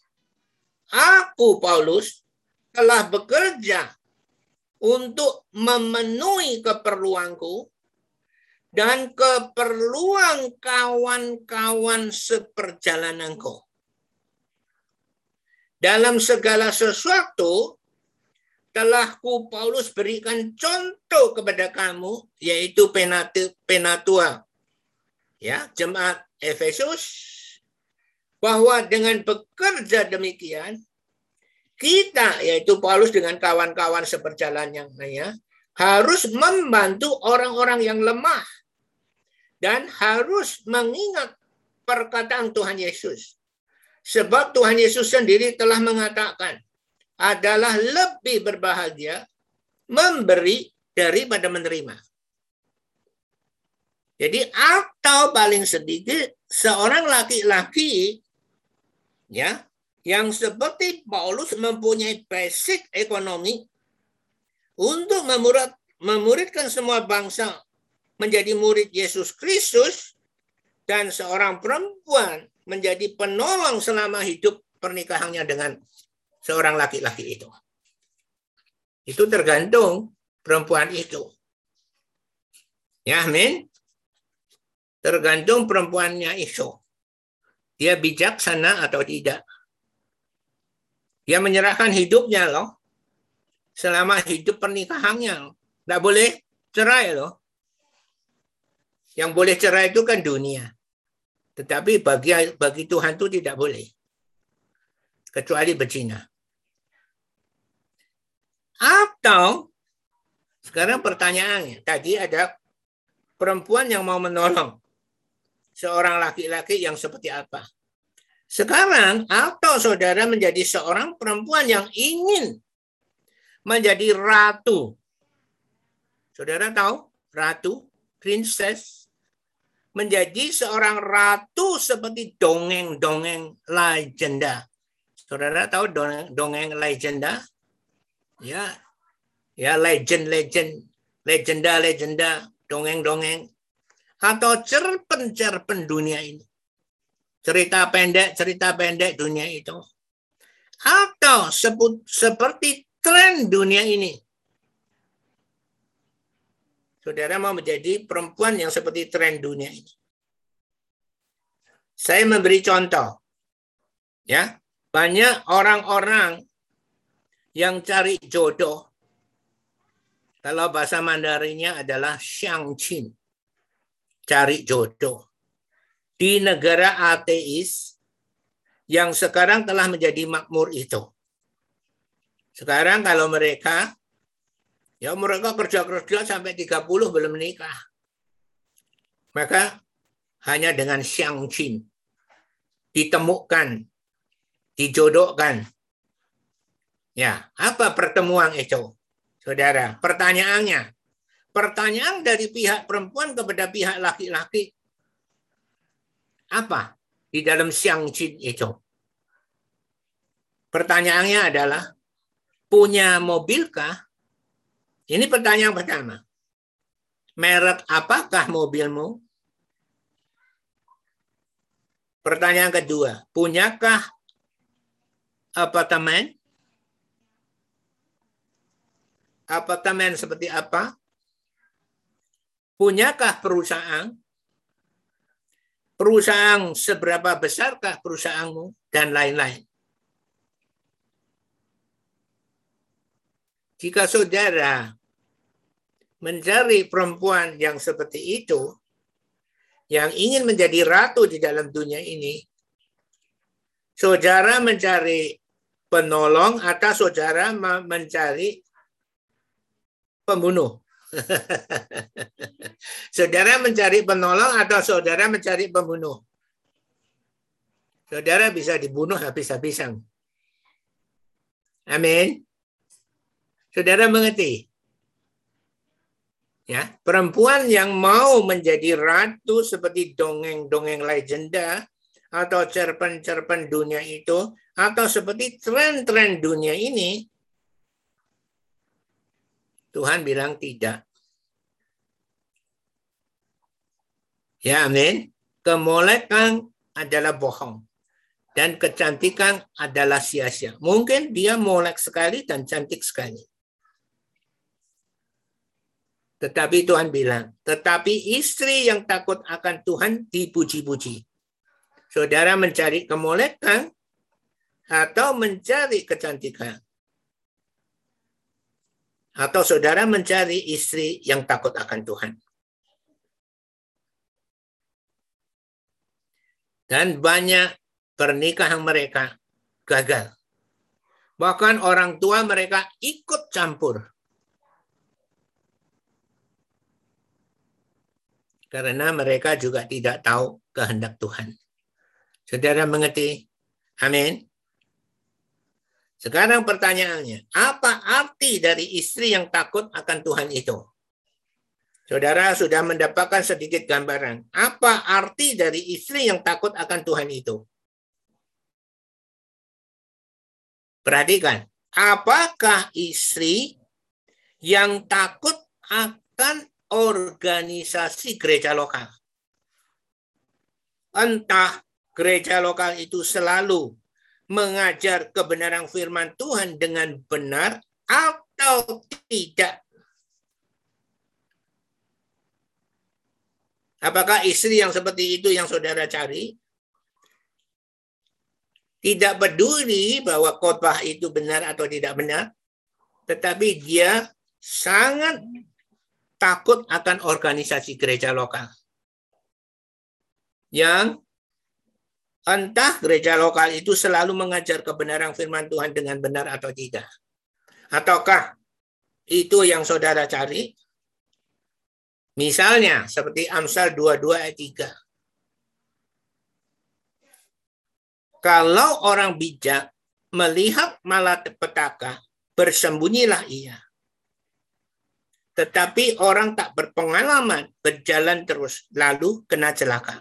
aku Paulus telah bekerja untuk memenuhi keperluanku dan keperluan kawan-kawan seperjalananku. Dalam segala sesuatu, telah ku Paulus berikan contoh kepada kamu, yaitu penatua. Ya, jemaat Efesus, bahwa dengan bekerja demikian, kita, yaitu Paulus dengan kawan-kawan seperjalanannya, harus membantu orang-orang yang lemah dan harus mengingat perkataan Tuhan Yesus. Sebab Tuhan Yesus sendiri telah mengatakan adalah lebih berbahagia memberi daripada menerima. Jadi atau paling sedikit seorang laki-laki ya yang seperti Paulus mempunyai basic ekonomi untuk memurid, memuridkan semua bangsa menjadi murid Yesus Kristus dan seorang perempuan menjadi penolong selama hidup pernikahannya dengan seorang laki-laki itu. Itu tergantung perempuan itu. Ya, amin. Tergantung perempuannya itu. Dia bijaksana atau tidak. Dia menyerahkan hidupnya loh. Selama hidup pernikahannya. Tidak boleh cerai loh. Yang boleh cerai itu kan dunia. Tetapi bagi bagi Tuhan itu tidak boleh. Kecuali berzina. Atau sekarang pertanyaannya, tadi ada perempuan yang mau menolong seorang laki-laki yang seperti apa? Sekarang atau saudara menjadi seorang perempuan yang ingin menjadi ratu. Saudara tahu ratu, princess, menjadi seorang ratu seperti dongeng-dongeng legenda. Saudara tahu dongeng, dongeng legenda? Ya, ya legend-legend, legenda-legenda, dongeng-dongeng, atau cerpen-cerpen dunia ini. Cerita pendek, cerita pendek dunia itu. Atau sebut, seperti tren dunia ini. Saudara mau menjadi perempuan yang seperti tren dunia ini. Saya memberi contoh. Ya, banyak orang-orang yang cari jodoh. Kalau bahasa Mandarinnya adalah Xiangqin. Cari jodoh. Di negara ateis yang sekarang telah menjadi makmur itu. Sekarang kalau mereka Ya mereka kerja-kerja sampai 30 belum menikah. Maka hanya dengan Xiang Qin ditemukan, dijodohkan. Ya, apa pertemuan itu? Saudara, pertanyaannya. Pertanyaan dari pihak perempuan kepada pihak laki-laki. Apa di dalam Xiang Qin itu? Pertanyaannya adalah, punya mobilkah ini pertanyaan pertama. Merek apakah mobilmu? Pertanyaan kedua, punyakah apartemen? Apartemen seperti apa? Punyakah perusahaan? Perusahaan seberapa besarkah perusahaanmu? Dan lain-lain. Jika saudara mencari perempuan yang seperti itu, yang ingin menjadi ratu di dalam dunia ini, saudara mencari penolong atau saudara mencari pembunuh. saudara mencari penolong atau saudara mencari pembunuh. Saudara bisa dibunuh habis-habisan. Amin. Saudara mengerti? Ya, perempuan yang mau menjadi ratu seperti dongeng-dongeng legenda atau cerpen-cerpen dunia itu atau seperti tren-tren dunia ini Tuhan bilang tidak. Ya, amin. Kemolekan adalah bohong. Dan kecantikan adalah sia-sia. Mungkin dia molek sekali dan cantik sekali. Tetapi Tuhan bilang, tetapi istri yang takut akan Tuhan dipuji-puji. Saudara mencari kemolekan atau mencari kecantikan. Atau saudara mencari istri yang takut akan Tuhan. Dan banyak pernikahan mereka gagal. Bahkan orang tua mereka ikut campur karena mereka juga tidak tahu kehendak Tuhan. Saudara mengerti? Amin. Sekarang pertanyaannya, apa arti dari istri yang takut akan Tuhan itu? Saudara sudah mendapatkan sedikit gambaran. Apa arti dari istri yang takut akan Tuhan itu? Perhatikan, apakah istri yang takut akan organisasi gereja lokal. Entah gereja lokal itu selalu mengajar kebenaran firman Tuhan dengan benar atau tidak. Apakah istri yang seperti itu yang saudara cari? Tidak peduli bahwa khotbah itu benar atau tidak benar, tetapi dia sangat takut akan organisasi gereja lokal. Yang entah gereja lokal itu selalu mengajar kebenaran firman Tuhan dengan benar atau tidak. Ataukah itu yang saudara cari? Misalnya seperti Amsal 22 ayat 3. Kalau orang bijak melihat malapetaka, bersembunyilah ia. Tetapi orang tak berpengalaman berjalan terus, lalu kena celaka.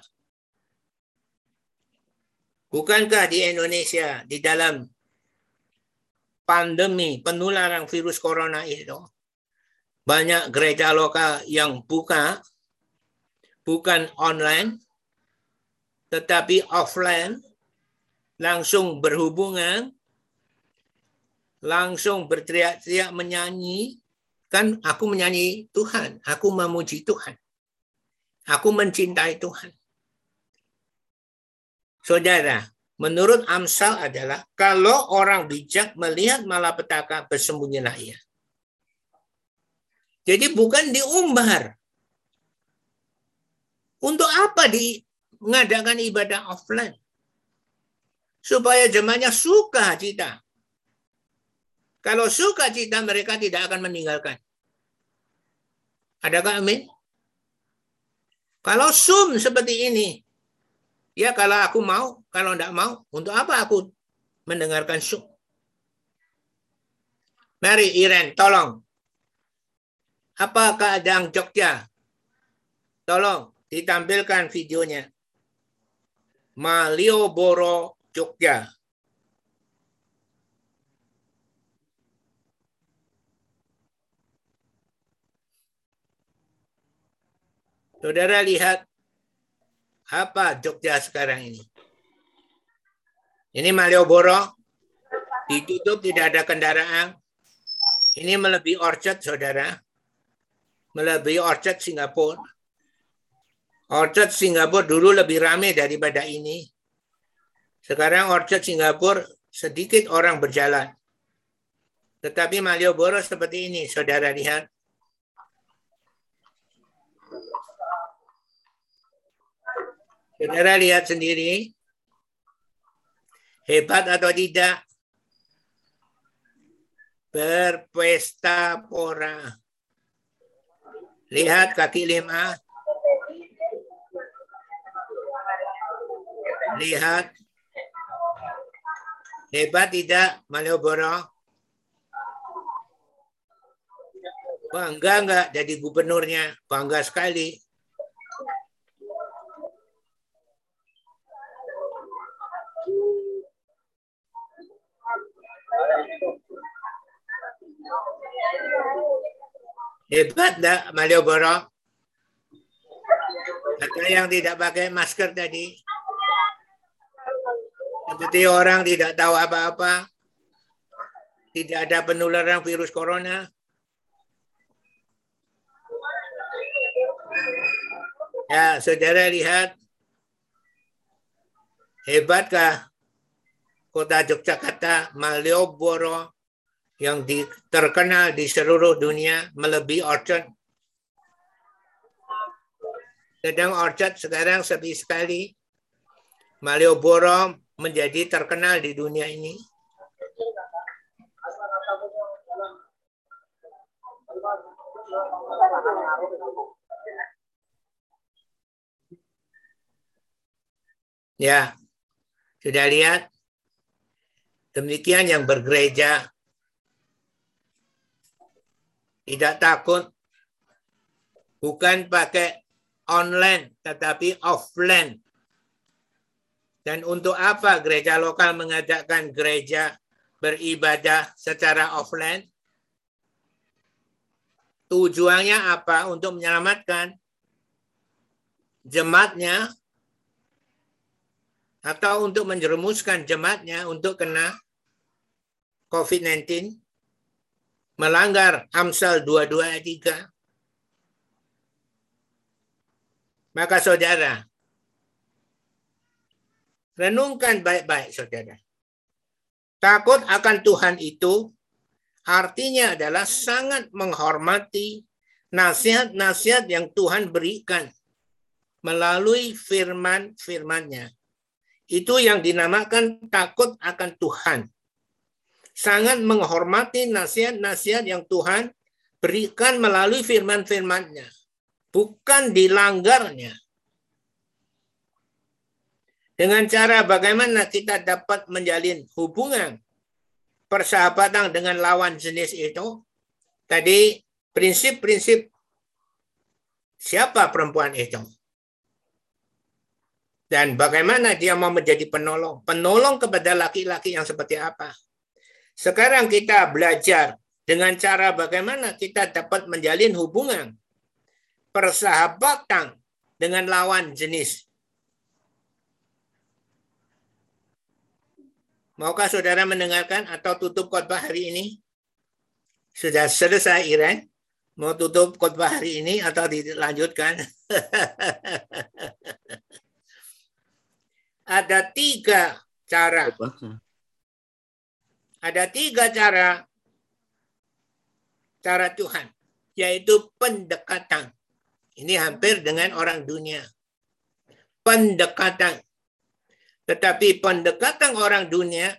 Bukankah di Indonesia, di dalam pandemi penularan virus corona itu, banyak gereja lokal yang buka, bukan online, tetapi offline, langsung berhubungan, langsung berteriak-teriak menyanyi, Kan aku menyanyi Tuhan, aku memuji Tuhan. Aku mencintai Tuhan. Saudara, menurut Amsal adalah kalau orang bijak melihat malapetaka bersembunyilah ia. Jadi bukan diumbar. Untuk apa di mengadakan ibadah offline? Supaya jemaahnya suka cita. Kalau suka cita mereka tidak akan meninggalkan. Adakah amin? Kalau sum seperti ini, ya kalau aku mau, kalau tidak mau, untuk apa aku mendengarkan sum? Mari Iren, tolong. Apa keadaan Jogja? Tolong ditampilkan videonya. Malioboro, Jogja. Saudara lihat apa Jogja sekarang ini. Ini Malioboro, ditutup tidak ada kendaraan. Ini melebihi Orchard, saudara. Melebihi Orchard Singapura. Orchard Singapura dulu lebih ramai daripada ini. Sekarang Orchard Singapura sedikit orang berjalan. Tetapi Malioboro seperti ini, saudara lihat. Saudara lihat sendiri. Hebat atau tidak? Berpesta pora. Lihat kaki lima. Lihat. Hebat tidak Malioboro? Bangga enggak jadi gubernurnya? Bangga sekali. Hebat enggak Malioboro? Ada yang tidak pakai masker tadi. Seperti orang tidak tahu apa-apa. Tidak ada penularan virus corona. Ya, saudara lihat. Hebatkah kota Yogyakarta, Malioboro, yang di, terkenal di seluruh dunia melebihi Orchard. Sedang Orchard sekarang sepi sekali. Malioboro menjadi terkenal di dunia ini. Ya, sudah lihat? Demikian yang bergereja tidak takut. Bukan pakai online, tetapi offline. Dan untuk apa gereja lokal mengajakkan gereja beribadah secara offline? Tujuannya apa? Untuk menyelamatkan jemaatnya atau untuk menjerumuskan jemaatnya untuk kena COVID-19? melanggar Amsal 22 ayat 3. Maka saudara, renungkan baik-baik saudara. Takut akan Tuhan itu artinya adalah sangat menghormati nasihat-nasihat yang Tuhan berikan melalui firman-firmannya. Itu yang dinamakan takut akan Tuhan sangat menghormati nasihat-nasihat yang Tuhan berikan melalui firman-firmannya. Bukan dilanggarnya. Dengan cara bagaimana kita dapat menjalin hubungan persahabatan dengan lawan jenis itu, tadi prinsip-prinsip siapa perempuan itu. Dan bagaimana dia mau menjadi penolong. Penolong kepada laki-laki yang seperti apa. Sekarang kita belajar dengan cara bagaimana kita dapat menjalin hubungan persahabatan dengan lawan jenis. Maukah saudara mendengarkan atau tutup khotbah hari ini? Sudah selesai, Iren? Mau tutup khotbah hari ini atau dilanjutkan? Ada tiga cara. Ada tiga cara cara Tuhan, yaitu pendekatan. Ini hampir dengan orang dunia. Pendekatan. Tetapi pendekatan orang dunia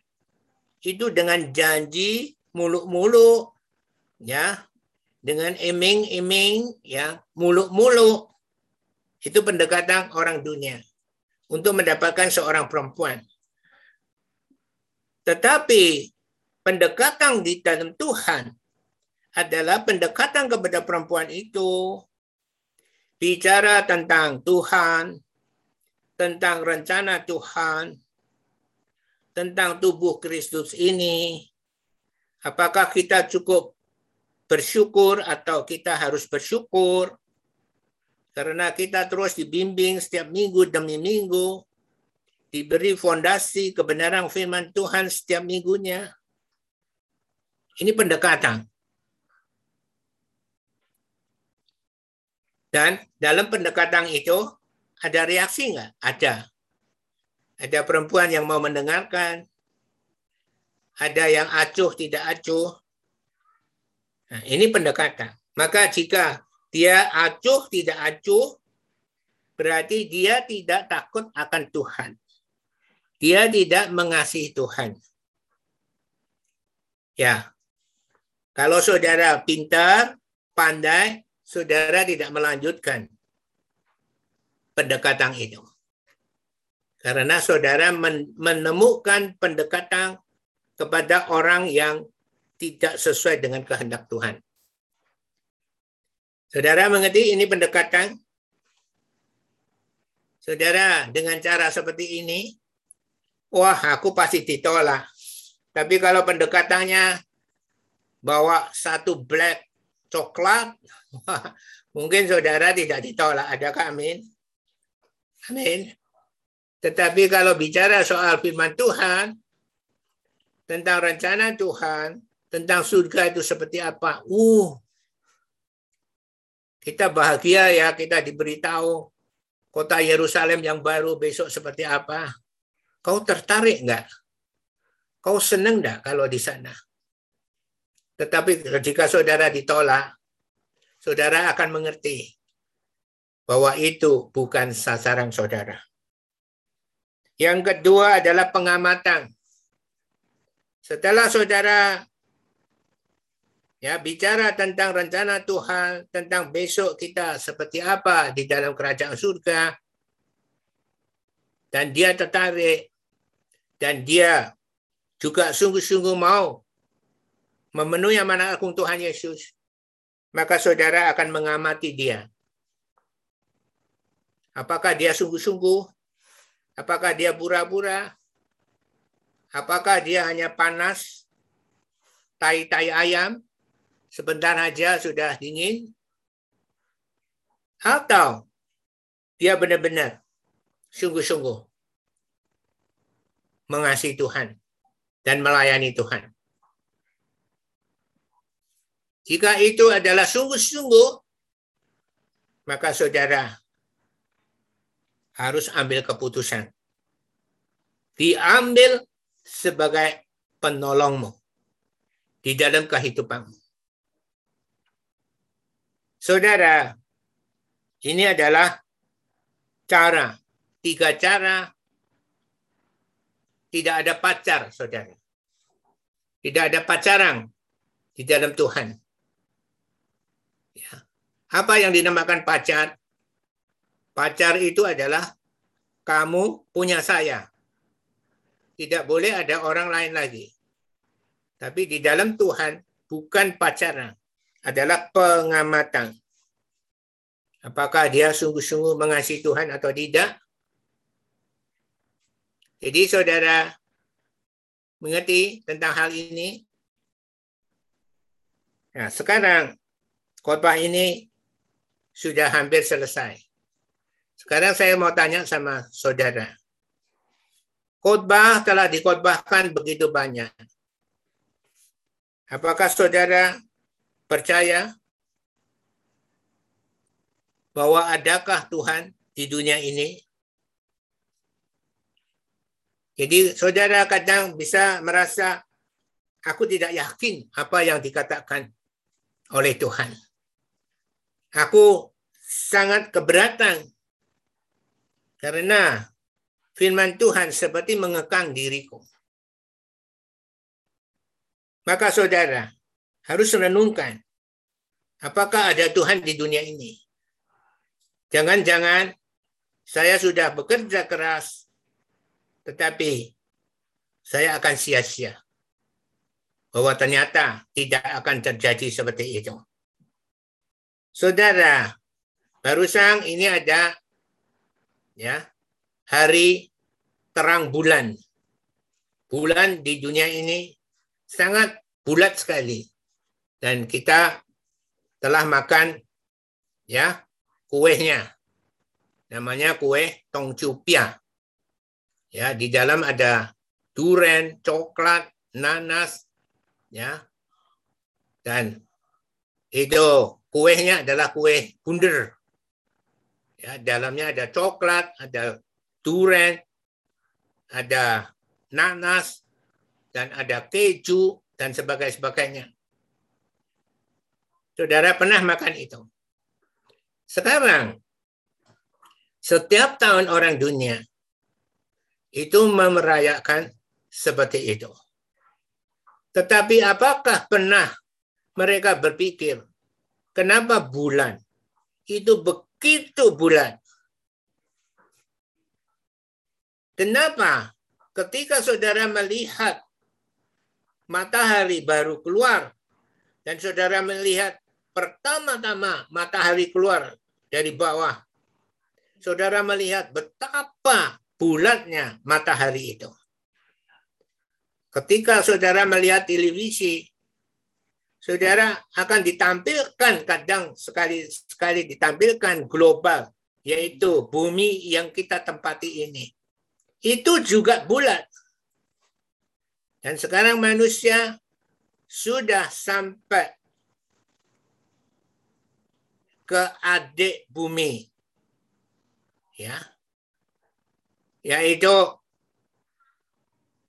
itu dengan janji muluk-muluk ya, dengan iming-iming ya, muluk-muluk. Itu pendekatan orang dunia untuk mendapatkan seorang perempuan. Tetapi pendekatan di dalam Tuhan adalah pendekatan kepada perempuan itu. Bicara tentang Tuhan, tentang rencana Tuhan, tentang tubuh Kristus ini, apakah kita cukup bersyukur atau kita harus bersyukur? Karena kita terus dibimbing setiap minggu demi minggu, diberi fondasi kebenaran firman Tuhan setiap minggunya. Ini pendekatan. Dan dalam pendekatan itu ada reaksi nggak? Ada. Ada perempuan yang mau mendengarkan. Ada yang acuh, tidak acuh. Nah, ini pendekatan. Maka jika dia acuh, tidak acuh, berarti dia tidak takut akan Tuhan. Dia tidak mengasihi Tuhan. Ya. Kalau saudara pintar, pandai, saudara tidak melanjutkan pendekatan itu. Karena saudara menemukan pendekatan kepada orang yang tidak sesuai dengan kehendak Tuhan. Saudara mengerti ini pendekatan? Saudara dengan cara seperti ini, wah aku pasti ditolak. Tapi kalau pendekatannya bawa satu black coklat, mungkin saudara tidak ditolak. Adakah amin? Amin. Tetapi kalau bicara soal firman Tuhan, tentang rencana Tuhan, tentang surga itu seperti apa, uh, kita bahagia ya kita diberitahu kota Yerusalem yang baru besok seperti apa. Kau tertarik enggak? Kau senang enggak kalau di sana? Tetapi jika saudara ditolak, saudara akan mengerti bahwa itu bukan sasaran saudara. Yang kedua adalah pengamatan. Setelah saudara ya bicara tentang rencana Tuhan, tentang besok kita seperti apa di dalam kerajaan surga, dan dia tertarik, dan dia juga sungguh-sungguh mau memenuhi amanah agung Tuhan Yesus, maka saudara akan mengamati dia. Apakah dia sungguh-sungguh? Apakah dia pura-pura? Apakah dia hanya panas? Tai-tai ayam? Sebentar saja sudah dingin? Atau dia benar-benar sungguh-sungguh mengasihi Tuhan dan melayani Tuhan. Jika itu adalah sungguh-sungguh, maka saudara harus ambil keputusan. Diambil sebagai penolongmu di dalam kehidupanmu. Saudara, ini adalah cara, tiga cara. Tidak ada pacar, saudara. Tidak ada pacaran di dalam Tuhan. Apa yang dinamakan pacar? Pacar itu adalah kamu punya saya. Tidak boleh ada orang lain lagi. Tapi di dalam Tuhan bukan pacaran, adalah pengamatan. Apakah dia sungguh-sungguh mengasihi Tuhan atau tidak? Jadi saudara mengerti tentang hal ini? Nah, sekarang khotbah ini sudah hampir selesai. Sekarang saya mau tanya sama saudara. Khotbah telah dikhotbahkan begitu banyak. Apakah saudara percaya bahwa adakah Tuhan di dunia ini? Jadi saudara kadang bisa merasa aku tidak yakin apa yang dikatakan oleh Tuhan. Aku sangat keberatan karena firman Tuhan seperti mengekang diriku. Maka saudara harus renungkan apakah ada Tuhan di dunia ini. Jangan-jangan saya sudah bekerja keras tetapi saya akan sia-sia. Bahwa ternyata tidak akan terjadi seperti itu. Saudara, barusan ini ada ya hari terang bulan. Bulan di dunia ini sangat bulat sekali. Dan kita telah makan ya kuehnya. Namanya kue tongcupia. Ya, di dalam ada duren, coklat, nanas, ya. Dan itu kuehnya adalah kue bunder. Ya, dalamnya ada coklat, ada duren, ada nanas, dan ada keju, dan sebagainya. Saudara pernah makan itu? Sekarang, setiap tahun orang dunia itu memerayakan seperti itu. Tetapi apakah pernah mereka berpikir, kenapa bulan itu begitu bulan? Kenapa ketika saudara melihat matahari baru keluar dan saudara melihat pertama-tama matahari keluar dari bawah, saudara melihat betapa bulatnya matahari itu. Ketika saudara melihat televisi, saudara akan ditampilkan kadang sekali sekali ditampilkan global, yaitu bumi yang kita tempati ini. Itu juga bulat. Dan sekarang manusia sudah sampai ke adik bumi. Ya, yaitu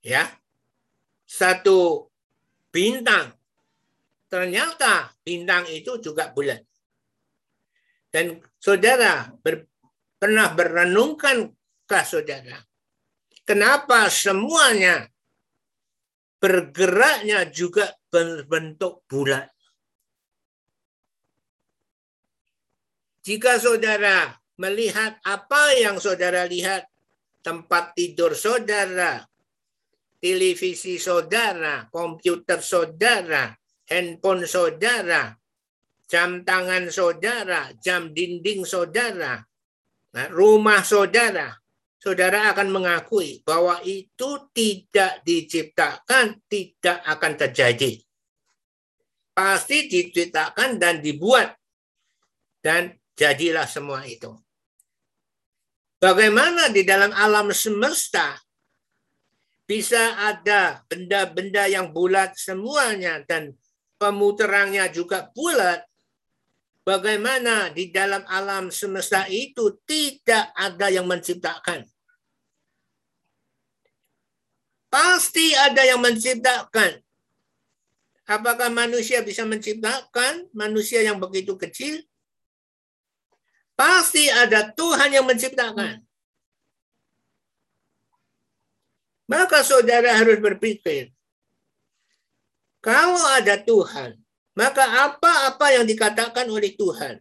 ya satu bintang. Ternyata bintang itu juga bulan. Dan saudara ber, pernah berenungkankah saudara? Kenapa semuanya bergeraknya juga berbentuk bulan? Jika saudara melihat apa yang saudara lihat tempat tidur saudara, televisi saudara, komputer saudara, handphone saudara, jam tangan saudara, jam dinding saudara, nah, rumah saudara, saudara akan mengakui bahwa itu tidak diciptakan, tidak akan terjadi. Pasti diciptakan dan dibuat. Dan jadilah semua itu. Bagaimana di dalam alam semesta bisa ada benda-benda yang bulat semuanya dan pemuterannya juga bulat. Bagaimana di dalam alam semesta itu tidak ada yang menciptakan. Pasti ada yang menciptakan. Apakah manusia bisa menciptakan manusia yang begitu kecil? Pasti ada Tuhan yang menciptakan. Maka saudara harus berpikir, kalau ada Tuhan, maka apa-apa yang dikatakan oleh Tuhan,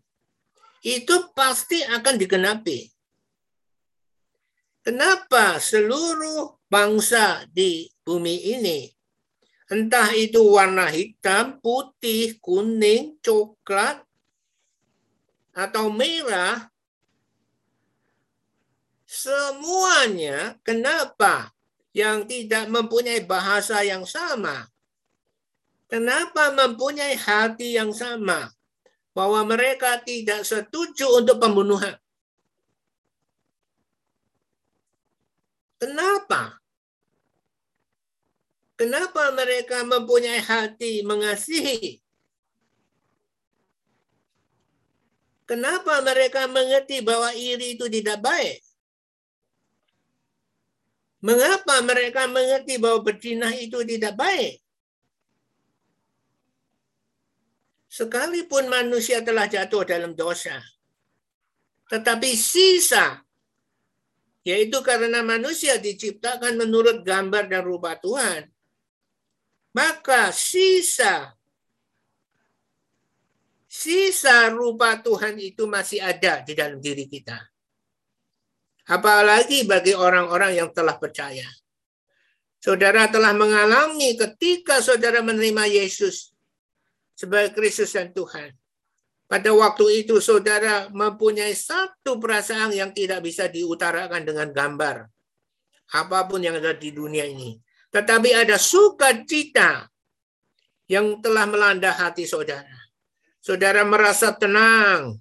itu pasti akan digenapi. Kenapa seluruh bangsa di bumi ini, entah itu warna hitam, putih, kuning, coklat, atau merah, semuanya kenapa yang tidak mempunyai bahasa yang sama? Kenapa mempunyai hati yang sama? Bahwa mereka tidak setuju untuk pembunuhan. Kenapa? Kenapa mereka mempunyai hati mengasihi? Kenapa mereka mengerti bahwa iri itu tidak baik? Mengapa mereka mengerti bahwa berzina itu tidak baik? Sekalipun manusia telah jatuh dalam dosa, tetapi sisa yaitu karena manusia diciptakan menurut gambar dan rupa Tuhan. Maka sisa sisa rupa Tuhan itu masih ada di dalam diri kita. Apalagi bagi orang-orang yang telah percaya. Saudara telah mengalami ketika saudara menerima Yesus sebagai Kristus dan Tuhan. Pada waktu itu saudara mempunyai satu perasaan yang tidak bisa diutarakan dengan gambar. Apa pun yang ada di dunia ini. Tetapi ada sukacita yang telah melanda hati saudara. Saudara merasa tenang.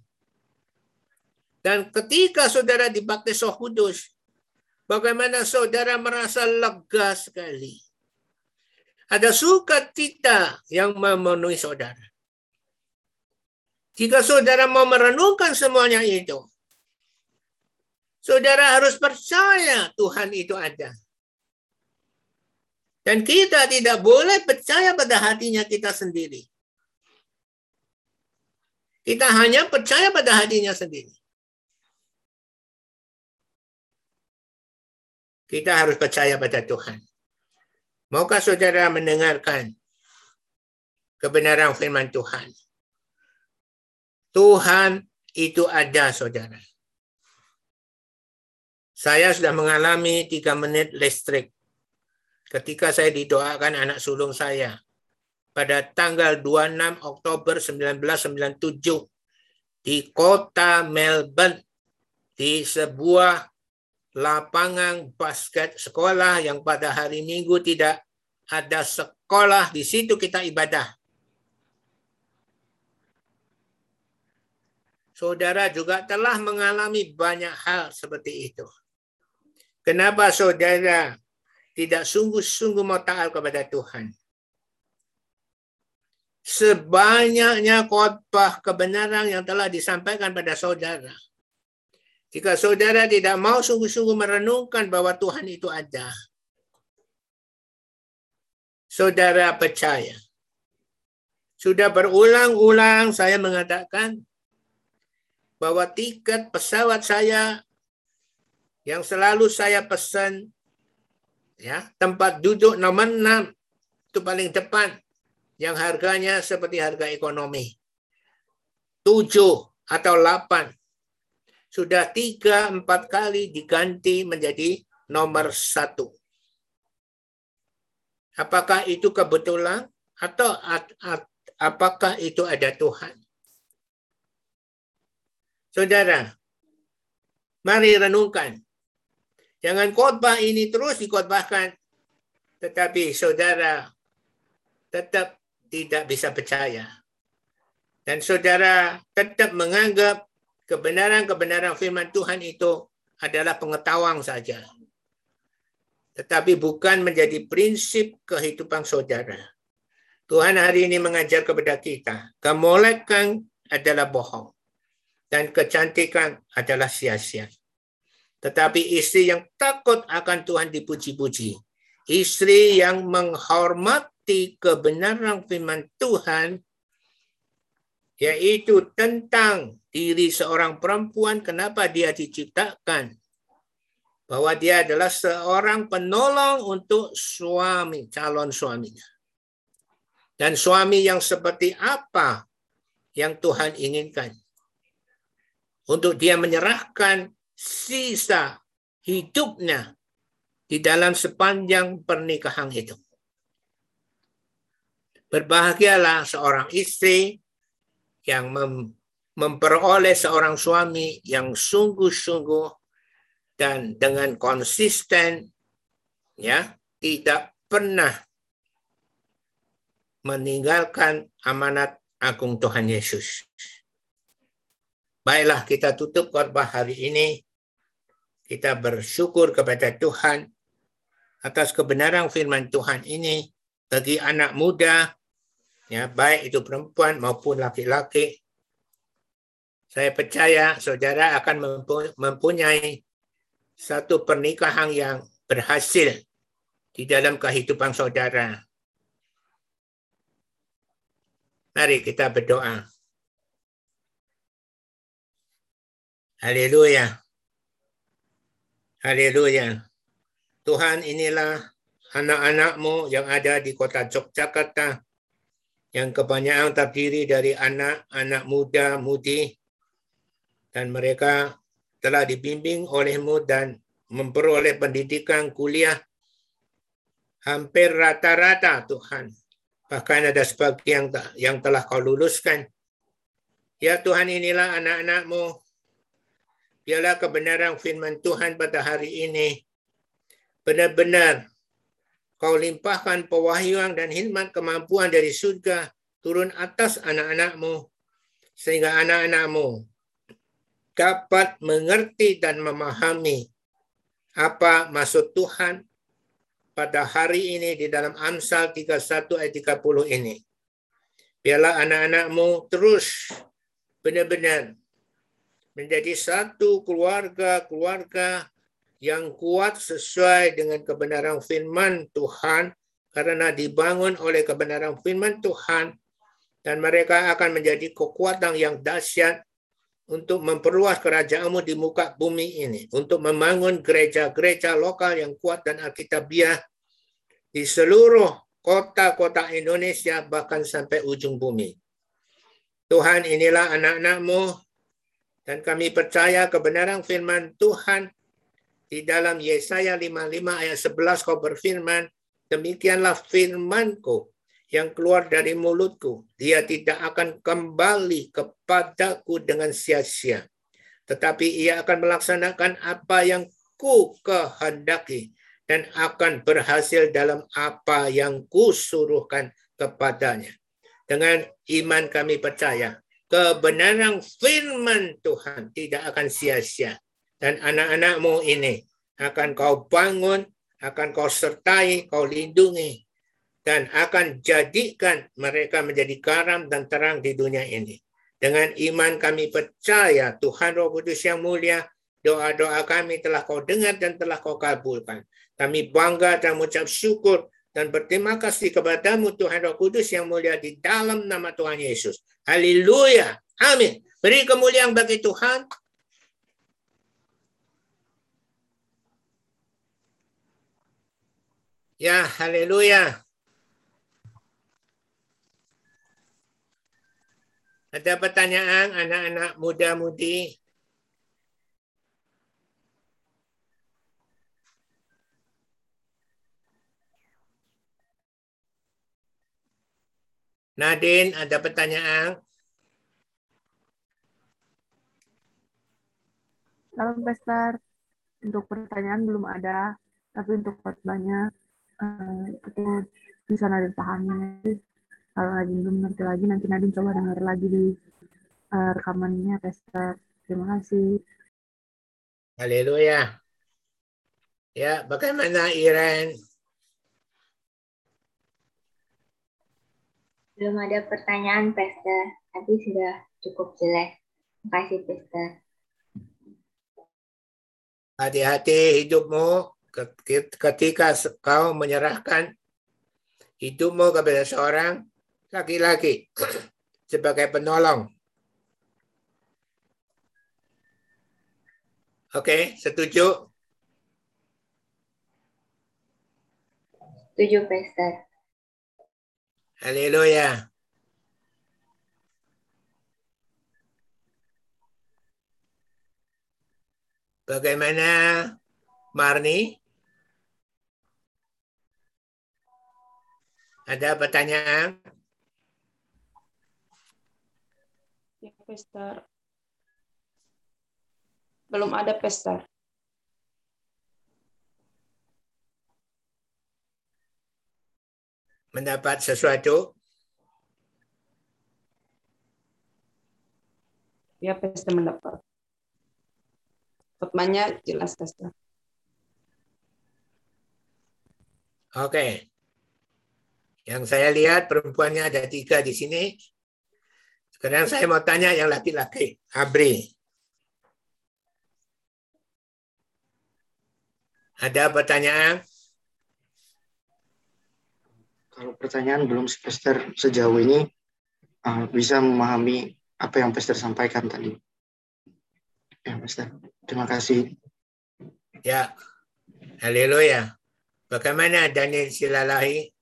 Dan ketika saudara dibaptis Roh Kudus, bagaimana saudara merasa lega sekali. Ada sukacita yang memenuhi saudara. Jika saudara mau merenungkan semuanya itu, saudara harus percaya Tuhan itu ada. Dan kita tidak boleh percaya pada hatinya kita sendiri. Kita hanya percaya pada hatinya sendiri. Kita harus percaya pada Tuhan. Maukah saudara mendengarkan kebenaran firman Tuhan? Tuhan itu ada, saudara. Saya sudah mengalami tiga menit listrik ketika saya didoakan anak sulung saya pada tanggal 26 Oktober 1997 di kota Melbourne di sebuah lapangan basket sekolah yang pada hari Minggu tidak ada sekolah di situ kita ibadah. saudara juga telah mengalami banyak hal seperti itu. Kenapa saudara tidak sungguh-sungguh mau taat kepada Tuhan? Sebanyaknya khotbah kebenaran yang telah disampaikan pada saudara. Jika saudara tidak mau sungguh-sungguh merenungkan bahwa Tuhan itu ada, saudara percaya. Sudah berulang-ulang saya mengatakan bahwa tiket pesawat saya yang selalu saya pesan ya tempat duduk nomor 6 itu paling depan yang harganya seperti harga ekonomi. 7 atau 8 sudah tiga empat kali diganti menjadi nomor satu. Apakah itu kebetulan atau apakah itu ada Tuhan? Saudara, mari renungkan. Jangan khotbah ini terus dikhotbahkan. Tetapi saudara tetap tidak bisa percaya. Dan saudara tetap menganggap kebenaran-kebenaran firman Tuhan itu adalah pengetahuan saja. Tetapi bukan menjadi prinsip kehidupan saudara. Tuhan hari ini mengajar kepada kita, kemolekan adalah bohong dan kecantikan adalah sia-sia. Tetapi istri yang takut akan Tuhan dipuji-puji. Istri yang menghormati kebenaran firman Tuhan, yaitu tentang diri seorang perempuan, kenapa dia diciptakan. Bahwa dia adalah seorang penolong untuk suami, calon suaminya. Dan suami yang seperti apa yang Tuhan inginkan untuk dia menyerahkan sisa hidupnya di dalam sepanjang pernikahan itu. Berbahagialah seorang istri yang mem memperoleh seorang suami yang sungguh-sungguh dan dengan konsisten ya tidak pernah meninggalkan amanat agung Tuhan Yesus. Baiklah kita tutup khotbah hari ini. Kita bersyukur kepada Tuhan atas kebenaran firman Tuhan ini bagi anak muda, ya baik itu perempuan maupun laki-laki. Saya percaya saudara akan mempunyai satu pernikahan yang berhasil di dalam kehidupan saudara. Mari kita berdoa. Haleluya. Haleluya. Tuhan inilah anak-anakmu yang ada di kota Yogyakarta yang kebanyakan terdiri dari anak-anak muda, mudi, dan mereka telah dibimbing olehmu dan memperoleh pendidikan kuliah hampir rata-rata Tuhan. Bahkan ada sebagian yang telah kau luluskan. Ya Tuhan inilah anak-anakmu Biarlah kebenaran firman Tuhan pada hari ini benar-benar kau limpahkan pewahyuan dan hikmat kemampuan dari surga turun atas anak-anakmu sehingga anak-anakmu dapat mengerti dan memahami apa maksud Tuhan pada hari ini di dalam Amsal 31 ayat 30 ini. Biarlah anak-anakmu terus benar-benar menjadi satu keluarga-keluarga yang kuat sesuai dengan kebenaran firman Tuhan karena dibangun oleh kebenaran firman Tuhan dan mereka akan menjadi kekuatan yang dahsyat untuk memperluas kerajaanmu di muka bumi ini, untuk membangun gereja-gereja lokal yang kuat dan alkitabiah di seluruh kota-kota Indonesia bahkan sampai ujung bumi. Tuhan inilah anak-anakmu dan kami percaya kebenaran firman Tuhan di dalam Yesaya 55 ayat 11 kau berfirman, demikianlah firmanku yang keluar dari mulutku. Dia tidak akan kembali kepadaku dengan sia-sia. Tetapi ia akan melaksanakan apa yang ku kehendaki dan akan berhasil dalam apa yang ku suruhkan kepadanya. Dengan iman kami percaya kebenaran firman Tuhan tidak akan sia-sia. Dan anak-anakmu ini akan kau bangun, akan kau sertai, kau lindungi, dan akan jadikan mereka menjadi garam dan terang di dunia ini. Dengan iman kami percaya Tuhan Roh Kudus yang mulia, doa-doa kami telah kau dengar dan telah kau kabulkan. Kami bangga dan mengucap syukur dan berterima kasih kepadamu Tuhan Roh Kudus yang mulia di dalam nama Tuhan Yesus. Haleluya. Amin. Beri kemuliaan bagi Tuhan. Ya, haleluya. Ada pertanyaan anak-anak muda-mudi? Nadine, ada pertanyaan? Salam Pastor. Untuk pertanyaan belum ada, tapi untuk khotbahnya uh, itu bisa Nadine pahami. Kalau Nadine belum ngerti lagi, nanti Nadine coba dengar lagi di uh, rekamannya Pastor. Terima kasih. Haleluya. Ya, bagaimana Iren? Belum ada pertanyaan, Pastor. Tapi sudah cukup jelas. Terima kasih, Pastor. Hati-hati hidupmu ketika kau menyerahkan hidupmu kepada seorang laki-laki sebagai penolong. Oke, setuju? Setuju, Pastor. Haleluya. Bagaimana Marni? Ada pertanyaan? Ya, Pester. Belum ada Pester. Mendapat sesuatu? Ya, Pester mendapat. Khotbahnya jelas, Pester. Oke. Yang saya lihat perempuannya ada tiga di sini. Sekarang saya mau tanya yang laki-laki. Abri. Ada pertanyaan? Kalau pertanyaan belum Pester sejauh ini uh, bisa memahami apa yang Pester sampaikan tadi. Ya, Pester. Terima kasih. Ya. Haleluya. Bagaimana Daniel Silalahi?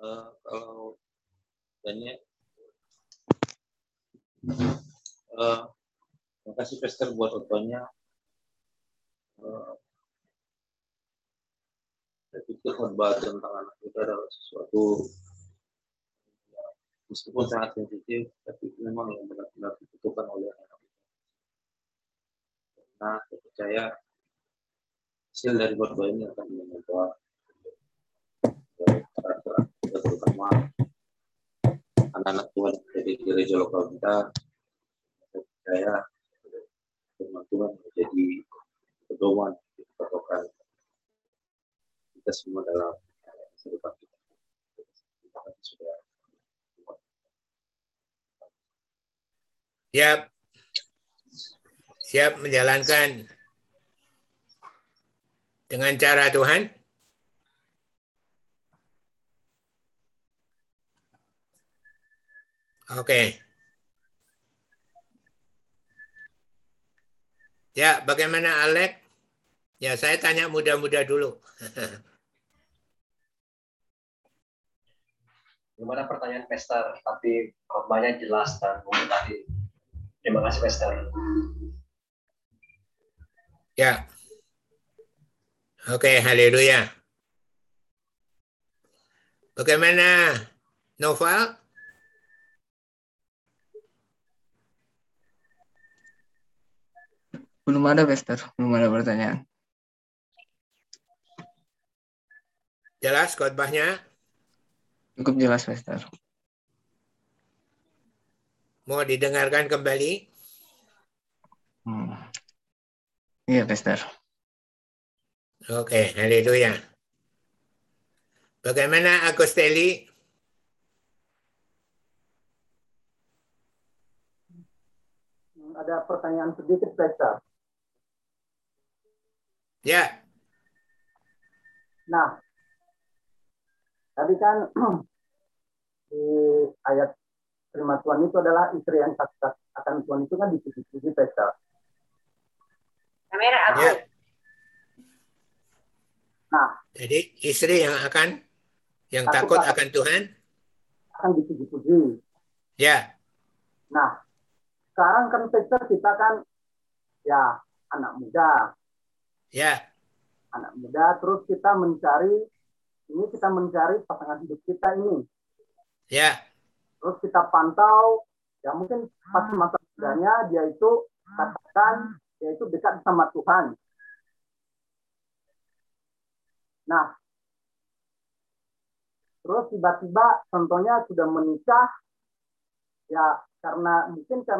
Uh, kalau banyak uh, terima kasih Pester buat fotonya uh, saya pikir khotbah tentang anak kita adalah sesuatu ya, meskipun sangat sensitif tapi memang yang benar-benar dibutuhkan oleh anak kita. Karena saya percaya hasil dari khotbah ini akan membawa kita terutama anak-anak Tuhan dari gereja lokal kita saya firman Tuhan menjadi pedoman patokan kita semua dalam depan kita. Sudah Siap. Siap menjalankan dengan cara Tuhan. Oke. Ya, bagaimana Alek? Ya, saya tanya muda-muda dulu. Gimana pertanyaan Pester, tapi khotbahnya jelas dan umum tadi. Terima kasih Pester. Ya. Oke, haleluya. Bagaimana Noval? Belum ada, Pester. Belum ada pertanyaan. Jelas khotbahnya? Cukup jelas, Pester. Mau didengarkan kembali? Hmm. Iya, Pester. Oke, haleluya. Bagaimana Agosteli? Ada pertanyaan sedikit, Pester. Ya. Nah, tadi kan di ayat firman Tuhan itu adalah istri yang takut akan Tuhan itu kan dipuji-puji Pester. Kamera aku. Ya. Nah, Jadi istri yang akan yang Takut takut akan- akan Tuhan? akan dipuji-puji. Ya. Nah, sekarang kan Pester kita kan ya anak muda, Ya. anak muda terus kita mencari ini kita mencari pasangan hidup kita ini. Ya. Terus kita pantau ya mungkin pas masa mudanya dia itu katakan dia itu dekat sama Tuhan. Nah, terus tiba-tiba contohnya sudah menikah ya karena mungkin karena